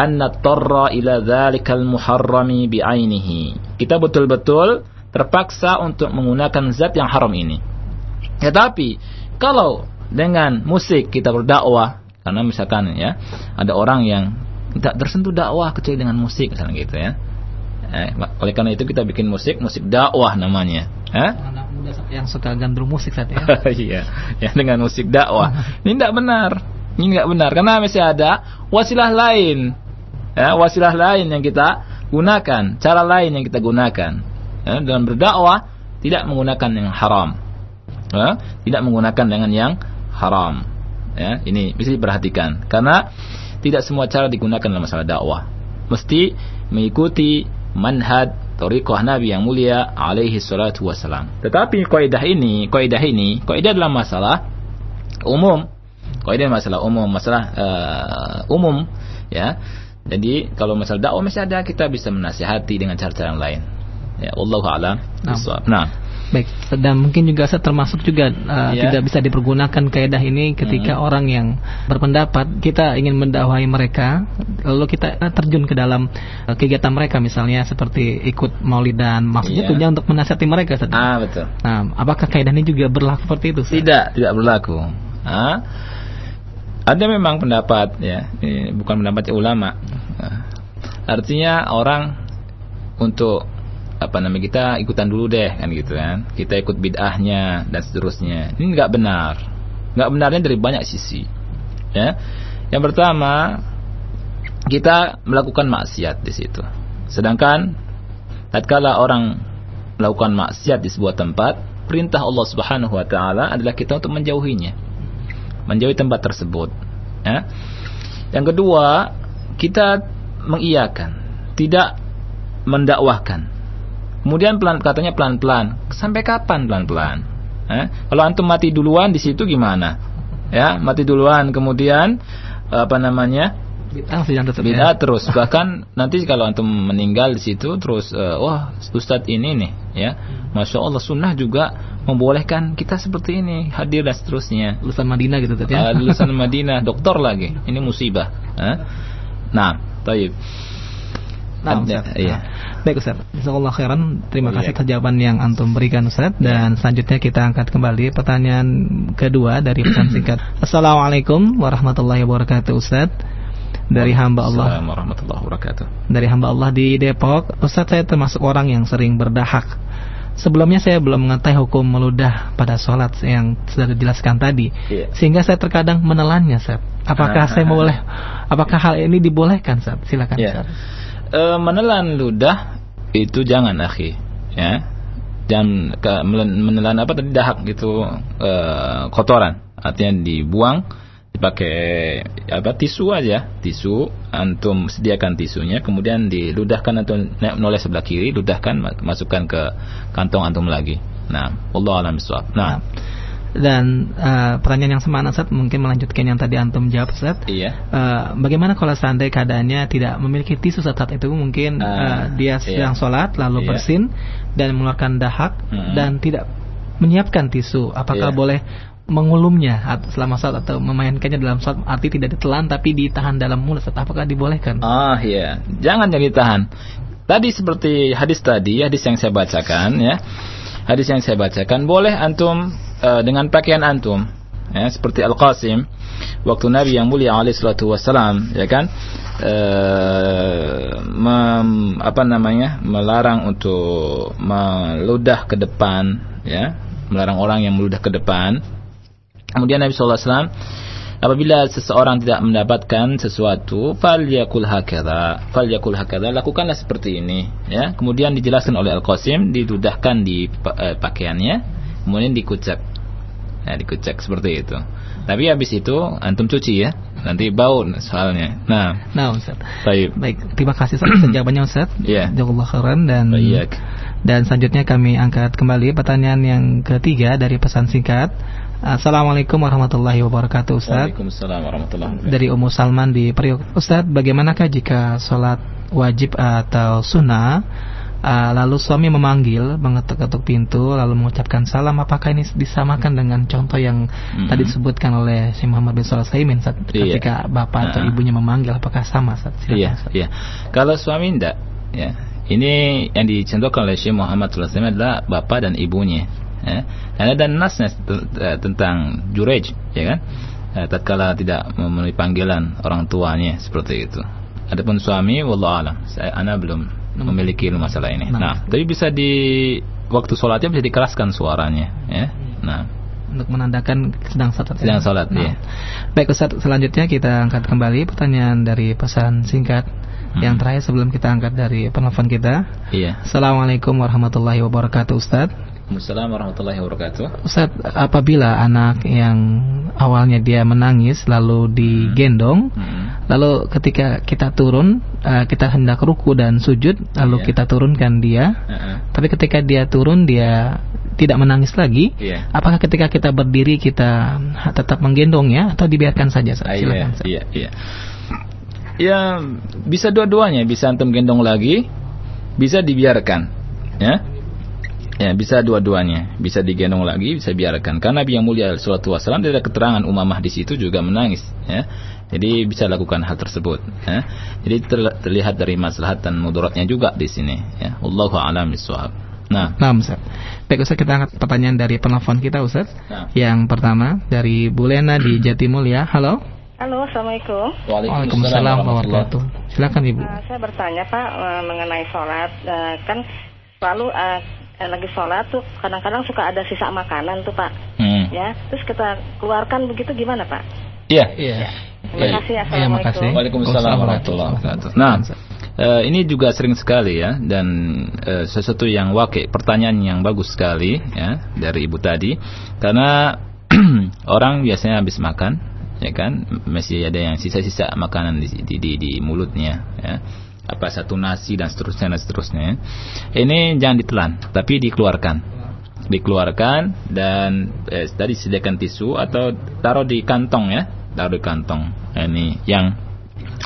S1: Anna tarra ila dzalikal muharrami bi'ainihi. Kita betul-betul terpaksa untuk menggunakan zat yang haram ini. Tetapi kalau dengan musik kita berdakwah, karena misalkan ya ada orang yang tidak tersentuh dakwah kecuali dengan musik misalnya gitu ya. Eh, oleh karena itu kita bikin musik, musik dakwah namanya. Eh?
S2: Anak muda yang suka gandrung musik saat ya. *laughs*
S1: iya, ya dengan musik dakwah. *laughs* Ini tidak benar. Ini nggak benar karena masih ada wasilah lain. Ya, wasilah lain yang kita gunakan, cara lain yang kita gunakan. Ya, dalam berdakwah tidak menggunakan yang haram. Ya, tidak menggunakan dengan yang haram. Ya, ini bisa diperhatikan karena tidak semua cara digunakan dalam masalah dakwah. Mesti mengikuti manhaj tariqah Nabi yang mulia alaihi salatu. Tetapi kaidah ini, kaidah ini, kaidah dalam masalah umum. Kaidah masalah umum, masalah uh, umum ya. Jadi kalau masalah dakwah masih ada kita bisa menasihati dengan cara-cara yang lain. Ya, wallahu a'lam.
S2: Nah.
S1: Nah.
S2: Baik, dan mungkin juga saya termasuk juga uh,
S1: Iya.
S2: tidak bisa dipergunakan kaidah ini ketika orang yang berpendapat kita ingin mendakwahi mereka, lalu kita terjun ke dalam uh, kegiatan mereka misalnya seperti ikut maulidan, maksudnya
S1: Iya.
S2: tujuan untuk menasihati mereka. Ustaz.
S1: Ah, betul.
S2: Nah, apakah kaidah ini juga berlaku seperti itu? Ustaz?
S1: Tidak, tidak berlaku. Ah, ada memang pendapat ya, ini bukan pendapat ulama. Ah, Artinya orang untuk apa namanya kita ikutan dulu deh kan gitu kan. Kita ikut bid'ahnya dan seterusnya. Ini nggak benar. Nggak benarnya dari banyak sisi. Ya. Yang pertama, kita melakukan maksiat di situ. Sedangkan tatkala orang melakukan maksiat di sebuah tempat, perintah Allah Subhanahu wa taala adalah kita untuk menjauhinya. Menjauhi tempat tersebut. Ya. Yang kedua, kita mengiyakan, tidak mendakwahkan. Kemudian pelan katanya pelan-pelan. Sampai kapan pelan-pelan? Eh? Kalau antum mati duluan di situ gimana? Ya, mati duluan kemudian apa namanya?
S2: Bid'ah ya.
S1: terus bahkan nanti kalau antum meninggal di situ terus eh, wah ustadz ini nih ya masya Allah sunnah juga membolehkan kita seperti ini hadir dan seterusnya
S2: lulusan Madinah gitu Ustaz, ya.
S1: Ah, lulusan Madinah doktor lagi ini musibah eh? nah taib
S2: Nah, Ustaz.
S1: iya.
S2: Nah, Baik Ustaz, Jazakallah khairan. Terima
S1: Iya.
S2: kasih atas jawaban yang antum berikan Ustaz. Dan selanjutnya kita angkat kembali pertanyaan kedua dari pesan *clears throat* singkat. Assalamualaikum warahmatullahi wabarakatuh Ustaz. Dari hamba Allah
S1: warahmatullahi wabarakatuh
S2: dari hamba Allah di Depok, Ustaz saya termasuk orang yang sering berdahak. Sebelumnya saya belum mengetahui hukum meludah pada sholat yang sudah dijelaskan tadi,
S1: Iya.
S2: sehingga saya terkadang menelannya, Ustaz. Apakah saya boleh? Apakah hal ini dibolehkan, Ustaz? Silakan.
S1: Ya.
S2: Ustaz.
S1: Eh, menelan ludah itu jangan akhi. Ya. Dan ke, menelan apa tadi dahak gitu eh, kotoran. Artinya dibuang dipakai apa tisu aja. Tisu antum sediakan tisunya kemudian diludahkan atau noleh sebelah kiri ludahkan ma- masukkan ke kantong antum lagi. Nah Allah alam bisawab nah
S2: Dan eh, pertanyaan yang semana, Ustaz, mungkin melanjutkan yang tadi antum jawab, Ustaz.
S1: iya
S2: Eh, bagaimana kalau seandainya keadaannya tidak memiliki tisu saat saat itu mungkin
S1: Ah,
S2: eh, dia sedang
S1: iya.
S2: sholat lalu
S1: Iya.
S2: bersin dan mengeluarkan dahak
S1: Mm-mm.
S2: dan tidak menyiapkan tisu apakah
S1: Iya.
S2: boleh mengulumnya selama sholat atau memainkannya dalam sholat arti tidak ditelan tapi ditahan dalam mulut Ustaz? apakah dibolehkan
S1: Ah iya, jangan jadi tahan. Tadi seperti hadis tadi, hadis yang saya bacakan ya. Hadis yang saya bacakan boleh antum eh, dengan pakaian antum ya seperti Al-Qasim waktu Nabi yang mulia alaihi salatu wasalam ya kan eh, mem- apa namanya melarang untuk meludah ke depan ya melarang orang yang meludah ke depan. Kemudian Nabi SAW apabila seseorang tidak mendapatkan sesuatu falyakul hakadha falyakul hakadha lakukanlah seperti ini ya. Kemudian dijelaskan oleh Al-Qasim didudahkan di eh, pakaiannya kemudian dikucek ya dikucek seperti itu. Tapi habis itu antum cuci ya. Nanti bau soalnya. Nah.
S2: Nah Ustaz.
S1: Baik.
S2: Baik terima kasih atas jawabannya Ustaz.
S1: Iya.
S2: Jazakallah khairan. Dan
S1: baik.
S2: Dan selanjutnya kami angkat kembali pertanyaan yang ketiga dari pesan singkat. Assalamualaikum warahmatullahi wabarakatuh Ustaz.
S1: Waalaikumsalam warahmatullahi wabarakatuh.
S2: Dari Ummu Salman di Priok. Ustaz, bagaimanakah jika sholat wajib atau sunnah uh, lalu suami memanggil, mengetuk-ketuk pintu, lalu mengucapkan salam, apakah ini disamakan dengan contoh yang
S1: Mhm.
S2: tadi disebutkan oleh Syekh Muhammad bin Shalih Utsaimin Ustaz,
S1: Iya.
S2: ketika bapak atau
S1: Ah.
S2: ibunya memanggil, apakah sama? Silakan,
S1: Iya,
S2: Ustaz.
S1: iya. Kalau suami enggak, ya. Ini yang dicontohkan oleh Syekh Muhammad SAW adalah bapak dan ibunya. Ya. Dan ada nasnya tentang jurej, ya kan? Eh, tatkala tidak memenuhi panggilan orang tuanya seperti itu. Adapun suami, wallah alam, saya ana belum memiliki ilmu masalah ini.
S2: Nah.
S1: Nah, tapi bisa di waktu sholatnya bisa dikeraskan suaranya, ya. Nah,
S2: untuk menandakan sedang salat. ya?
S1: Sedang salat, iya.
S2: Baik Ustaz, selanjutnya kita angkat kembali pertanyaan dari pesan singkat yang terakhir sebelum kita angkat dari penelpon kita.
S1: Iya.
S2: Assalamualaikum warahmatullahi wabarakatuh Ustaz.
S1: Assalamualaikum warahmatullahi wabarakatuh.
S2: Ustaz, apabila anak yang awalnya dia menangis lalu digendong,
S1: Hmm.
S2: lalu ketika kita turun, eh, kita hendak ruku dan sujud, lalu
S1: Iya.
S2: kita turunkan dia,
S1: Heeh.
S2: tapi ketika dia turun dia tidak menangis lagi,
S1: Iya.
S2: apakah ketika kita berdiri kita tetap menggendongnya atau dibiarkan saja? Ustaz?
S1: Ah,
S2: Silakan.
S1: iya,
S2: Ustaz.
S1: iya, iya. Ya, bisa dua-duanya, bisa antum gendong lagi, bisa dibiarkan, ya. Ya, bisa dua-duanya, bisa digendong lagi, bisa biarkan. Karena Nabi yang mulia Sallallahu Wasallam ada keterangan Umamah di situ juga menangis, ya. Jadi bisa lakukan hal tersebut, ya. Jadi ter- terlihat dari maslahat dan mudaratnya juga di sini, ya. Allahu a'lam bishawab. Nah,
S2: Nah, Ustaz. Baik Ustaz, kita angkat pertanyaan dari penelpon kita Ustaz.
S1: Nah.
S2: Yang pertama dari Bu Lena di Jatimulya. Halo.
S8: Halo, Assalamuikum.
S2: Waalaikumsalam warahmatullahi wabarakatuh. Silakan Ibu.
S8: Uh, saya bertanya Pak uh, mengenai sholat. Uh, kan selalu uh, eh, lagi sholat tuh kadang-kadang suka ada sisa makanan tuh Pak.
S1: Hmm.
S8: Ya, terus kita keluarkan begitu gimana Pak?
S1: Iya.
S2: Iya.
S8: Terima kasih.
S2: Iya,
S8: Assalamualaikum.
S2: makasih.
S1: Waalaikumsalam warahmatullahi wabarakatuh. Nah, eh, ini juga sering sekali ya dan eh, sesuatu yang wakil pertanyaan yang bagus sekali ya dari ibu tadi karena *clears throat* orang biasanya habis makan ya kan masih ada yang sisa-sisa makanan di, di, di, di mulutnya ya apa satu nasi dan seterusnya dan seterusnya ini jangan ditelan tapi dikeluarkan dikeluarkan dan eh, tadi sediakan tisu atau taruh di kantong ya taruh di kantong ini yang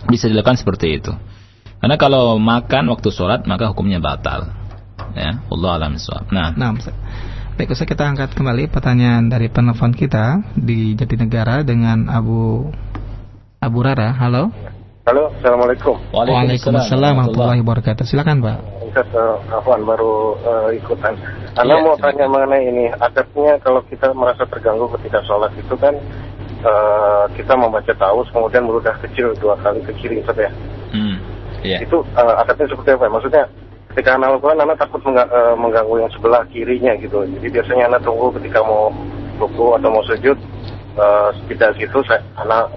S1: bisa dilakukan seperti itu karena kalau makan waktu sholat maka hukumnya batal ya Allah alam bisawab. nah
S2: Nah. Baik Ustaz, kita angkat kembali pertanyaan dari penelpon kita di Jatinegara dengan Abu Abu Rara. Halo.
S9: Halo, Assalamualaikum.
S2: Waalaikumsalam warahmatullahi wabarakatuh. Silakan, Pak.
S9: Ustaz uh, Afwan baru uh, ikutan. Anda mau
S1: silakan.
S9: tanya mengenai ini, adabnya kalau kita merasa terganggu ketika sholat itu kan uh, kita membaca taus kemudian meludah kecil dua kali ke kiri Ustaz ya.
S1: hmm, iya
S9: Itu uh, adabnya seperti apa? ya? Maksudnya ketika anak lakukan, anak takut mengga- uh, mengganggu yang sebelah kirinya gitu. Jadi biasanya anak tunggu ketika mau ruku atau mau sujud, uh, tidak gitu, saya, anak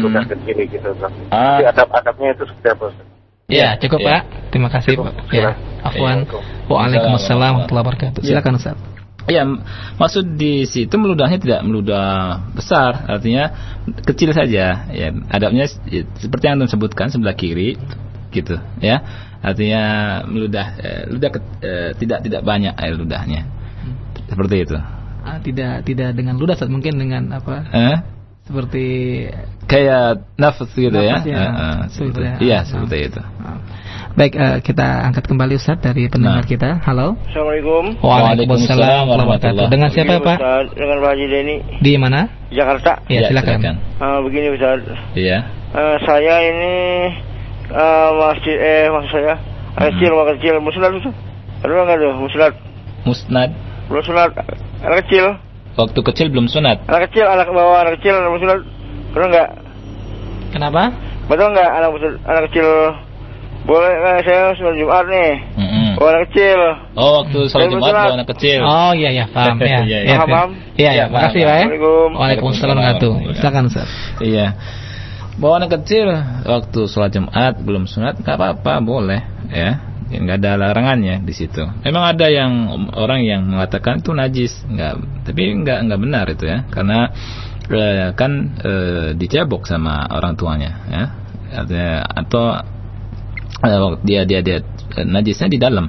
S9: ludah ke kiri gitu. Ustaz.
S1: Hmm. Ah.
S9: Jadi adab-adabnya itu seperti apa Ustaz?
S2: Ya, cukup,
S1: iya.
S2: Pak. Terima kasih,
S9: Cukup.
S2: Pak. Ya. Afwan.
S1: Iya.
S2: Waalaikumsalam warahmatullahi wabarakatuh.
S1: Iya.
S2: Silakan, Ustaz.
S1: Ya, maksud di situ meludahnya tidak meludah besar, artinya kecil saja. Ya, adabnya ya, seperti yang anda sebutkan sebelah kiri, gitu, ya. Artinya meludah, eh, ludah eh, tidak tidak banyak air ludahnya, seperti itu.
S2: Ah, tidak tidak dengan ludah. Mungkin dengan apa?
S1: Eh?
S2: Seperti
S1: Kayak nafas gitu ya.
S2: Nafas ya.
S1: Eh, seperti,
S2: ya.
S1: iya seperti itu.
S2: Ah. Baik, eh, kita angkat kembali Ustaz dari pendengar
S1: Nah.
S2: kita. Halo.
S9: Assalamualaikum.
S1: Waalaikumsalam warahmatullahi
S2: Dengan siapa, Pak?
S9: Ustaz, dengan Pak Haji Deni,
S2: Di mana?
S9: Jakarta.
S2: Ya, silakan.
S9: Ah, begini Ustaz,
S1: Iya.
S9: Ah, saya ini ah, masjid eh maksud saya anak kecil anak kecil Ustaz. Ada nggak tuh?
S1: Musnad
S9: sunat anak kecil,
S1: waktu kecil belum sunat.
S9: anak kecil anak bawa anak kecil anak muslat. Betul nggak?
S2: Kenapa?
S9: Betul nggak anak anak kecil boleh nggak saya sholat Jumat nih?
S1: Mm-mm.
S9: Bawa anak kecil.
S1: Oh, waktu sholat Jumat bawa anak kecil.
S2: Oh iya ya paham *laughs* ya.
S1: Iya,
S2: Iya,
S9: Paham, paham?
S2: Iya ya,
S1: Iya,
S2: makasih. Pak ya. Waalaikumsalam warahmatullahi wabarakatuh. Silakan Ustaz.
S1: Iya. Bawa anak kecil waktu sholat Jumat belum sunat nggak apa-apa boleh ya. Nggak ada larangannya di situ. Memang ada yang orang yang mengatakan itu najis, nggak, tapi nggak nggak benar itu ya, karena eh, kan eh, dicebok sama orang tuanya ya, Artinya, atau eh, dia dia dia najisnya di dalam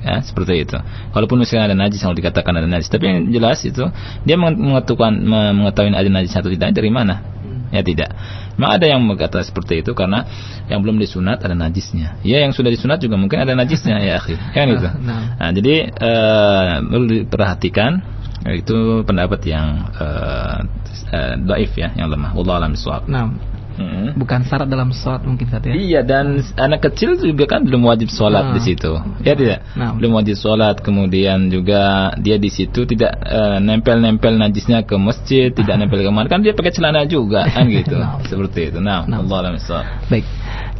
S1: ya seperti itu. Walaupun misalnya ada najis yang dikatakan ada najis, tapi yang jelas itu dia mengetahui mengetahui ada najis atau tidak dari mana? Ya tidak. Memang ada yang berkata seperti itu karena yang belum disunat ada najisnya. Ya yang sudah disunat juga mungkin ada najisnya ya akhi. Kan gitu. *laughs*
S2: Nah.
S1: Nah, jadi eh, perlu diperhatikan itu pendapat yang eh, eh, daif ya, yang lemah. Wallahu a'lam bishawab.
S2: Nah,
S1: Mm.
S2: bukan syarat dalam sholat mungkin Ustaz ya.
S1: Iya dan anak kecil juga kan belum wajib sholat
S2: Nah.
S1: di situ, ya tidak?
S2: Nah.
S1: Belum wajib sholat, kemudian juga dia di situ tidak eh, nempel-nempel najisnya ke masjid, tidak *laughs* nempel ke mana, kan dia pakai celana juga kan *laughs* gitu,
S2: Nah.
S1: seperti itu. Nah,
S2: Nah.
S1: Allah.
S2: Baik.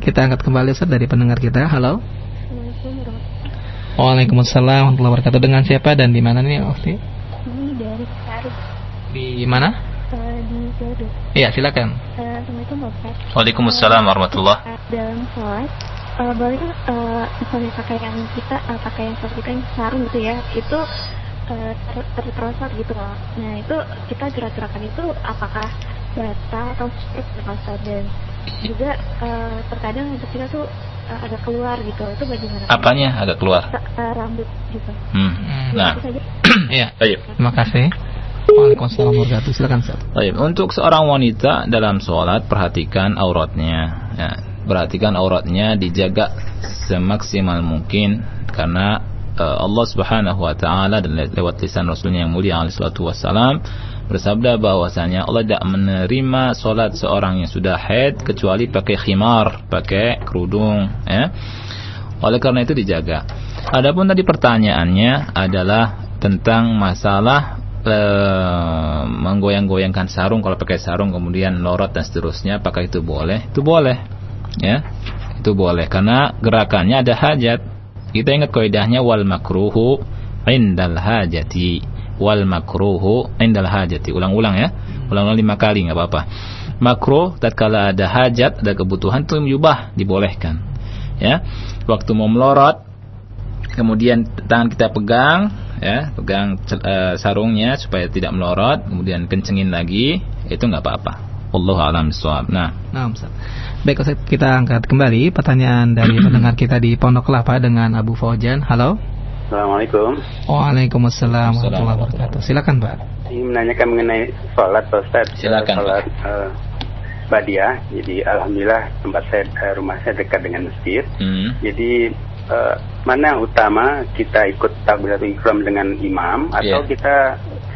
S2: Kita angkat kembali Ustaz dari pendengar kita. Halo. Waalaikumsalam warahmatullahi wabarakatuh. Dengan siapa dan di mana nih, Okti?
S10: Ini dari Sarif.
S2: Di mana?
S10: Eh, di Ciledug.
S2: Iya, silakan.
S10: Eh, Assalamualaikum Pak Ustaz.
S1: Waalaikumsalam warahmatullah.
S10: Dalam sholat, eh, boleh kan eh, misalnya pakaian kita, eh, pakaian sholat kita yang sarung gitu ya, itu eh, ter- terperosot gitu loh. Nah itu kita gerak-gerakan itu apakah batal atau Pak Ustaz? dan juga eh, terkadang untuk kita tuh eh, agak keluar gitu, itu bagaimana?
S1: Apanya agak keluar?
S10: Eh, rambut gitu.
S1: Hmm. Nah,
S10: Itu saja. *clears throat*
S2: Iya.
S1: baik.
S2: Terima kasih. Waalaikumsalam warahmatullahi. Silakan Ustaz.
S1: Baik, untuk seorang wanita dalam sholat perhatikan auratnya. Ya, perhatikan auratnya dijaga semaksimal mungkin karena eh, Allah Subhanahu wa taala dan le- lewat lisan Rasulnya yang mulia alaihi salatu wassalam bersabda bahwasanya Allah tidak menerima sholat seorang yang sudah haid kecuali pakai khimar, pakai kerudung, ya. Oleh karena itu dijaga. Adapun tadi pertanyaannya adalah tentang masalah menggoyang-goyangkan sarung kalau pakai sarung kemudian lorot dan seterusnya apakah itu boleh? Itu boleh. Ya. Itu boleh karena gerakannya ada hajat. Kita ingat kaidahnya wal makruhu indal hajati. Wal makruhu indal hajati. Ulang-ulang ya. Ulang-ulang lima kali nggak apa-apa. Makruh tatkala ada hajat, ada kebutuhan itu yubah dibolehkan. Ya. Waktu mau melorot kemudian tangan kita pegang ya pegang eh, sarungnya supaya tidak melorot kemudian kencengin lagi itu nggak apa-apa Allah alam bisawab. nah
S2: Nah, Ustaz. Baik, Ustaz, kita angkat kembali pertanyaan dari *clears throat* pendengar kita di Pondok Kelapa dengan Abu Faujan. Halo.
S11: Assalamualaikum.
S2: Waalaikumsalam warahmatullahi wabarakatuh. Silakan, Pak.
S11: Ini menanyakan mengenai sholat Pak Ustaz.
S1: Silakan,
S11: Sholat eh, Badiah. Jadi Alhamdulillah tempat saya, eh, rumah saya dekat dengan masjid.
S1: Hmm.
S11: Jadi eh, mana yang utama kita ikut takbiratul ikram dengan imam atau
S1: Iya.
S11: kita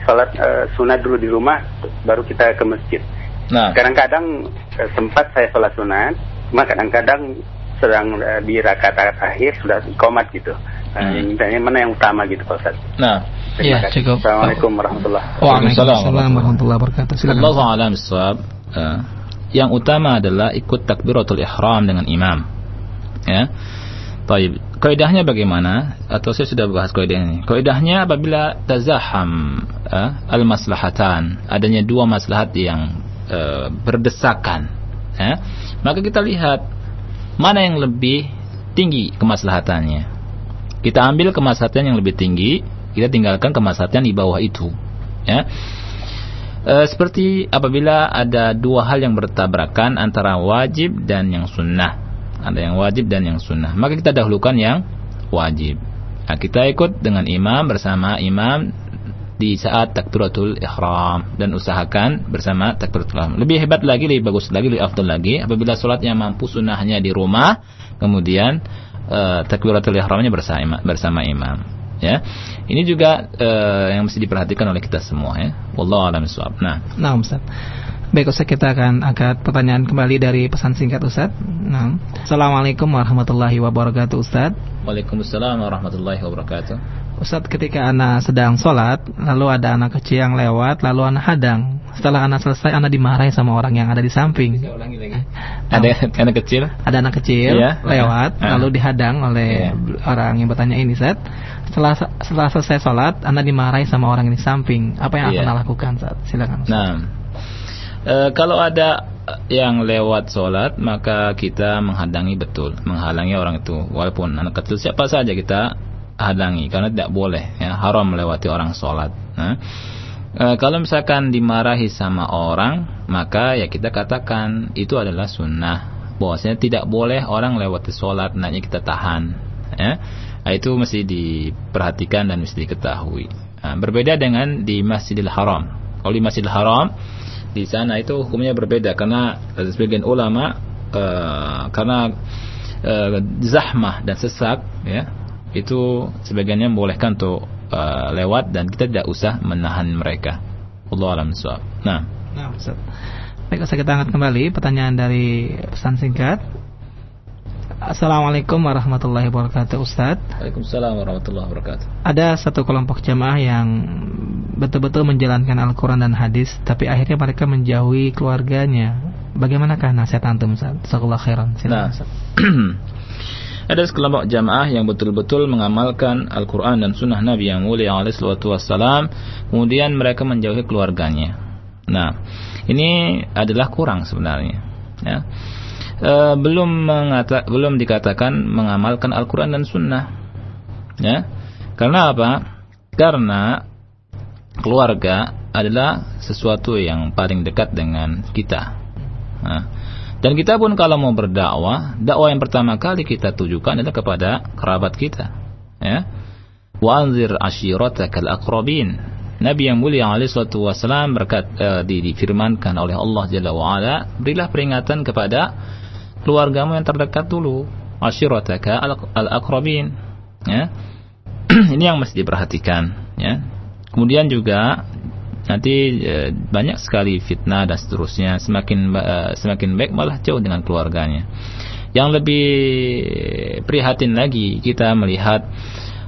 S11: sholat eh, sunat dulu di rumah baru kita ke masjid.
S1: nah
S11: Kadang-kadang eh, sempat saya sholat sunat, cuma kadang-kadang sedang eh, di rakaat akhir sudah komat gitu. Nah,
S1: Hmm.
S11: mana yang utama gitu Pak Ustaz.
S1: nah
S11: Terima
S2: Iya,
S11: kasih.
S2: cukup.
S11: Assalamualaikum warahmatullahi
S2: Waalaikumsalam warahmatullahi wabarakatuh. Silakan.
S1: Allah alam bisawab. Eh, yang utama adalah ikut takbiratul ihram dengan imam ya Taib. Kaidahnya bagaimana? Atau saya sudah bahas kaidah ini. Kaidahnya apabila tazaham eh, al-maslahatan, adanya dua maslahat yang eh, berdesakan, eh, maka kita lihat mana yang lebih tinggi kemaslahatannya. Kita ambil kemaslahatan yang lebih tinggi, kita tinggalkan kemaslahatan di bawah itu. Ya. Eh, seperti apabila ada dua hal yang bertabrakan antara wajib dan yang sunnah ada yang wajib dan yang sunnah. Maka kita dahulukan yang wajib. Nah, kita ikut dengan imam bersama imam di saat takbiratul ihram dan usahakan bersama takbiratul ihram. Lebih hebat lagi lebih bagus lagi lebih afdal lagi apabila sholatnya mampu sunnahnya di rumah kemudian eh, takbiratul ihramnya bersama bersama imam. Ya. Ini juga eh, yang mesti diperhatikan oleh kita semua ya. Wallahu a'lam nah.
S2: Nah, Ustaz. Baik, Ustaz, kita akan angkat pertanyaan kembali dari pesan singkat Ustaz. Nah. Assalamualaikum warahmatullahi wabarakatuh, Ustaz.
S1: Waalaikumsalam warahmatullahi wabarakatuh
S2: Ustaz, ketika anak sedang sholat, lalu ada anak kecil yang lewat, lalu anak hadang. Setelah anak selesai, anak dimarahi sama orang yang ada di samping.
S1: ada *laughs* anak kecil
S2: Ada anak kecil
S1: Iya.
S2: lewat,
S1: Ah.
S2: lalu dihadang oleh orang yang bertanya ini, Ustaz. Setelah setelah selesai sholat, anak dimarahi sama orang yang di samping. Apa yang
S1: Iya.
S2: akan anak lakukan, Ustaz? Silakan. Ustaz.
S1: Nah, e, kalau ada yang lewat sholat, maka kita menghadangi betul, menghalangi orang itu. Walaupun anak kecil siapa saja kita hadangi, karena tidak boleh, ya, haram melewati orang sholat. Nah, e, kalau misalkan dimarahi sama orang, maka ya kita katakan itu adalah sunnah. Bahwasanya tidak boleh orang lewati sholat, nanti kita tahan. Ya. Nah, itu mesti diperhatikan dan mesti diketahui. Nah, berbeda dengan di Masjidil Haram. Kalau di Masjidil Haram di sana itu hukumnya berbeda karena eh, sebagian ulama eh, karena eh, zahmah dan sesak ya itu sebagiannya membolehkan untuk eh, lewat dan kita tidak usah menahan mereka. Allah alam bisawab. Nah,
S2: Nah, Ustaz. Baik, Ustaz, kita angkat kembali pertanyaan dari pesan singkat. Assalamualaikum warahmatullahi wabarakatuh, Ustaz.
S1: Waalaikumsalam warahmatullahi wabarakatuh.
S2: Ada satu kelompok jamaah yang betul-betul menjalankan Al-Quran dan hadis, tapi akhirnya mereka menjauhi keluarganya. Bagaimanakah nasihat antum, Ustaz? Jazakallahu khairan. Silakan,
S1: Nah.
S2: Ustaz. *clears throat*
S1: ada sekelompok jamaah yang betul-betul mengamalkan Al-Quran dan Sunnah Nabi yang mulia alaihi salatu wassalam, kemudian mereka menjauhi keluarganya. Nah, ini adalah kurang sebenarnya. Ya. E, belum mengata, belum dikatakan mengamalkan Al-Quran dan Sunnah. Ya, karena apa? Karena keluarga adalah sesuatu yang paling dekat dengan kita. Nah, dan kita pun kalau mau berdakwah, dakwah yang pertama kali kita tujukan adalah kepada kerabat kita. Ya. Wa anzir ashiratakal aqrabin. Nabi yang mulia alaihi wasalam berkat uh, difirmankan oleh Allah Jalla wa ala, berilah peringatan kepada keluargamu yang terdekat dulu. Ashirataka al-aqrabin. Ya. *clears throat* Ini yang mesti diperhatikan, ya. Kemudian juga nanti e, banyak sekali fitnah dan seterusnya semakin e, semakin baik malah jauh dengan keluarganya yang lebih prihatin lagi kita melihat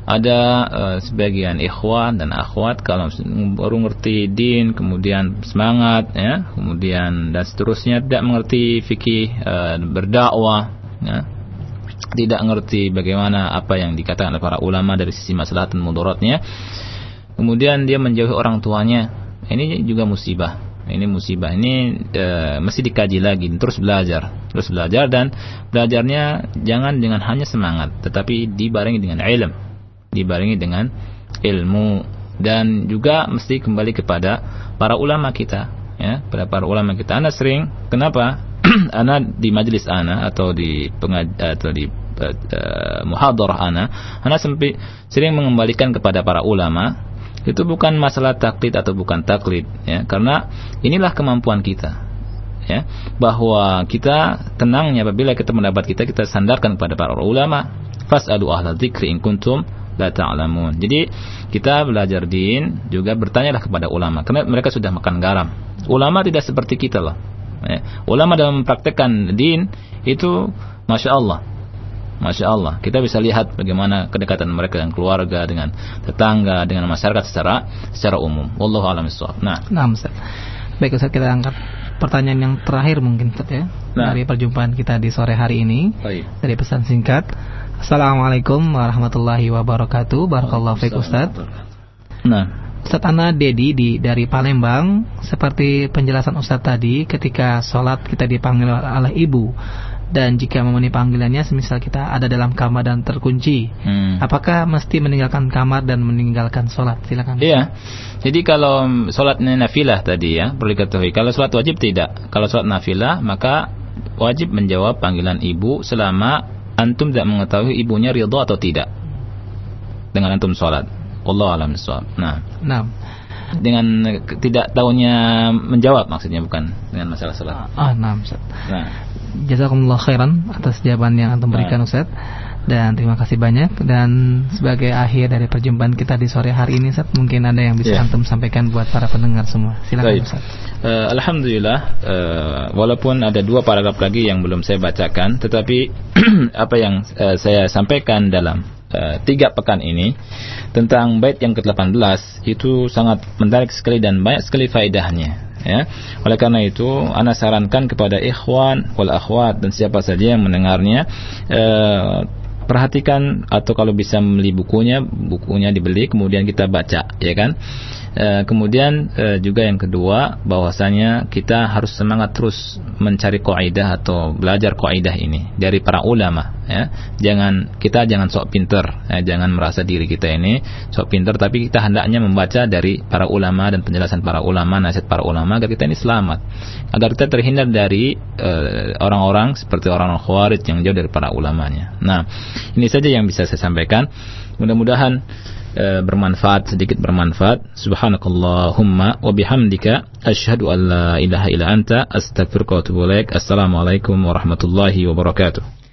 S1: ada e, sebagian ikhwan dan akhwat kalau baru ngerti din kemudian semangat ya kemudian dan seterusnya tidak mengerti fikih e, berdakwah ya. Tidak mengerti bagaimana apa yang dikatakan oleh para ulama dari sisi masalah dan mudaratnya. Kemudian dia menjauhi orang tuanya. Ini juga musibah. Ini musibah. Ini e, mesti dikaji lagi, terus belajar, terus belajar dan belajarnya jangan dengan hanya semangat, tetapi dibarengi dengan ilmu, dibarengi dengan ilmu. Dan juga mesti kembali kepada para ulama kita, ya, pada para ulama kita. Anda sering, kenapa? *clears throat* ana di majelis ana atau di pengaj atau di uh, muhadarah ana, ana sering mengembalikan kepada para ulama itu bukan masalah taklid atau bukan taklid ya. Karena inilah kemampuan kita ya. Bahwa kita tenangnya apabila kita mendapat kita kita sandarkan kepada para ulama. Fasalu ahla dzikri in kuntum la ta'lamun jadi kita belajar din juga bertanyalah kepada ulama karena mereka sudah makan garam ulama tidak seperti kita loh ya. ulama dalam mempraktekkan din itu masya Allah Masya Allah, kita bisa lihat bagaimana kedekatan mereka dengan keluarga, dengan tetangga, dengan masyarakat secara secara umum. Wallahu a'lam
S2: Nah, nah Ustaz. Baik Ustaz, kita angkat pertanyaan yang terakhir mungkin Ustaz ya. Nah. Dari perjumpaan kita di sore hari ini. Baik. Dari pesan singkat. Assalamualaikum warahmatullahi wabarakatuh. Barakallahu fiik Ustaz. Nah, Ustaz Ana Dedi di dari Palembang. Seperti penjelasan Ustaz tadi ketika sholat kita dipanggil oleh ibu. Dan jika memenuhi panggilannya semisal kita ada dalam kamar dan terkunci. Hmm. apakah mesti meninggalkan kamar dan meninggalkan sholat? Silakan.
S1: Iya. Jadi kalau sholatnya nafilah tadi ya perlu diketahui. Kalau sholat wajib tidak. Kalau sholat nafilah maka wajib menjawab panggilan ibu selama antum tidak mengetahui ibunya ridho atau tidak. Dengan antum sholat. Allah alam nah. Nah dengan tidak tahunya menjawab maksudnya bukan dengan masalah sholat.
S2: Ah, nah, Nah, jazakumullah khairan atas jawaban yang antum berikan nah. Ustaz. Dan terima kasih banyak dan sebagai akhir dari perjumpaan kita di sore hari ini Ustaz, mungkin ada yang bisa yeah. antum sampaikan buat para pendengar semua. Silakan Ustaz.
S1: Uh, Alhamdulillah uh, walaupun ada dua paragraf lagi yang belum saya bacakan tetapi *clears throat* apa yang uh, saya sampaikan dalam uh, tiga pekan ini tentang bait yang ke-18 itu sangat menarik sekali dan banyak sekali faedahnya ya. Oleh karena itu, ana sarankan kepada ikhwan wal akhwat dan siapa saja yang mendengarnya eh, perhatikan atau kalau bisa membeli bukunya, bukunya dibeli kemudian kita baca, ya kan? E, kemudian e, juga yang kedua bahwasanya kita harus semangat terus mencari kaidah atau belajar kaidah ini dari para ulama ya. Jangan kita jangan sok pinter, ya, jangan merasa diri kita ini sok pinter tapi kita hendaknya membaca dari para ulama dan penjelasan para ulama, nasihat para ulama agar kita ini selamat. Agar kita terhindar dari eh, orang-orang e, seperti orang-orang khawarij yang jauh dari para ulamanya. Nah, ini saja yang bisa saya sampaikan. Mudah-mudahan e, bermanfaat sedikit bermanfaat. Subhanakallahumma wa bihamdika asyhadu an la ilaha illa anta astaghfiruka wa atubu. Assalamualaikum warahmatullahi wabarakatuh.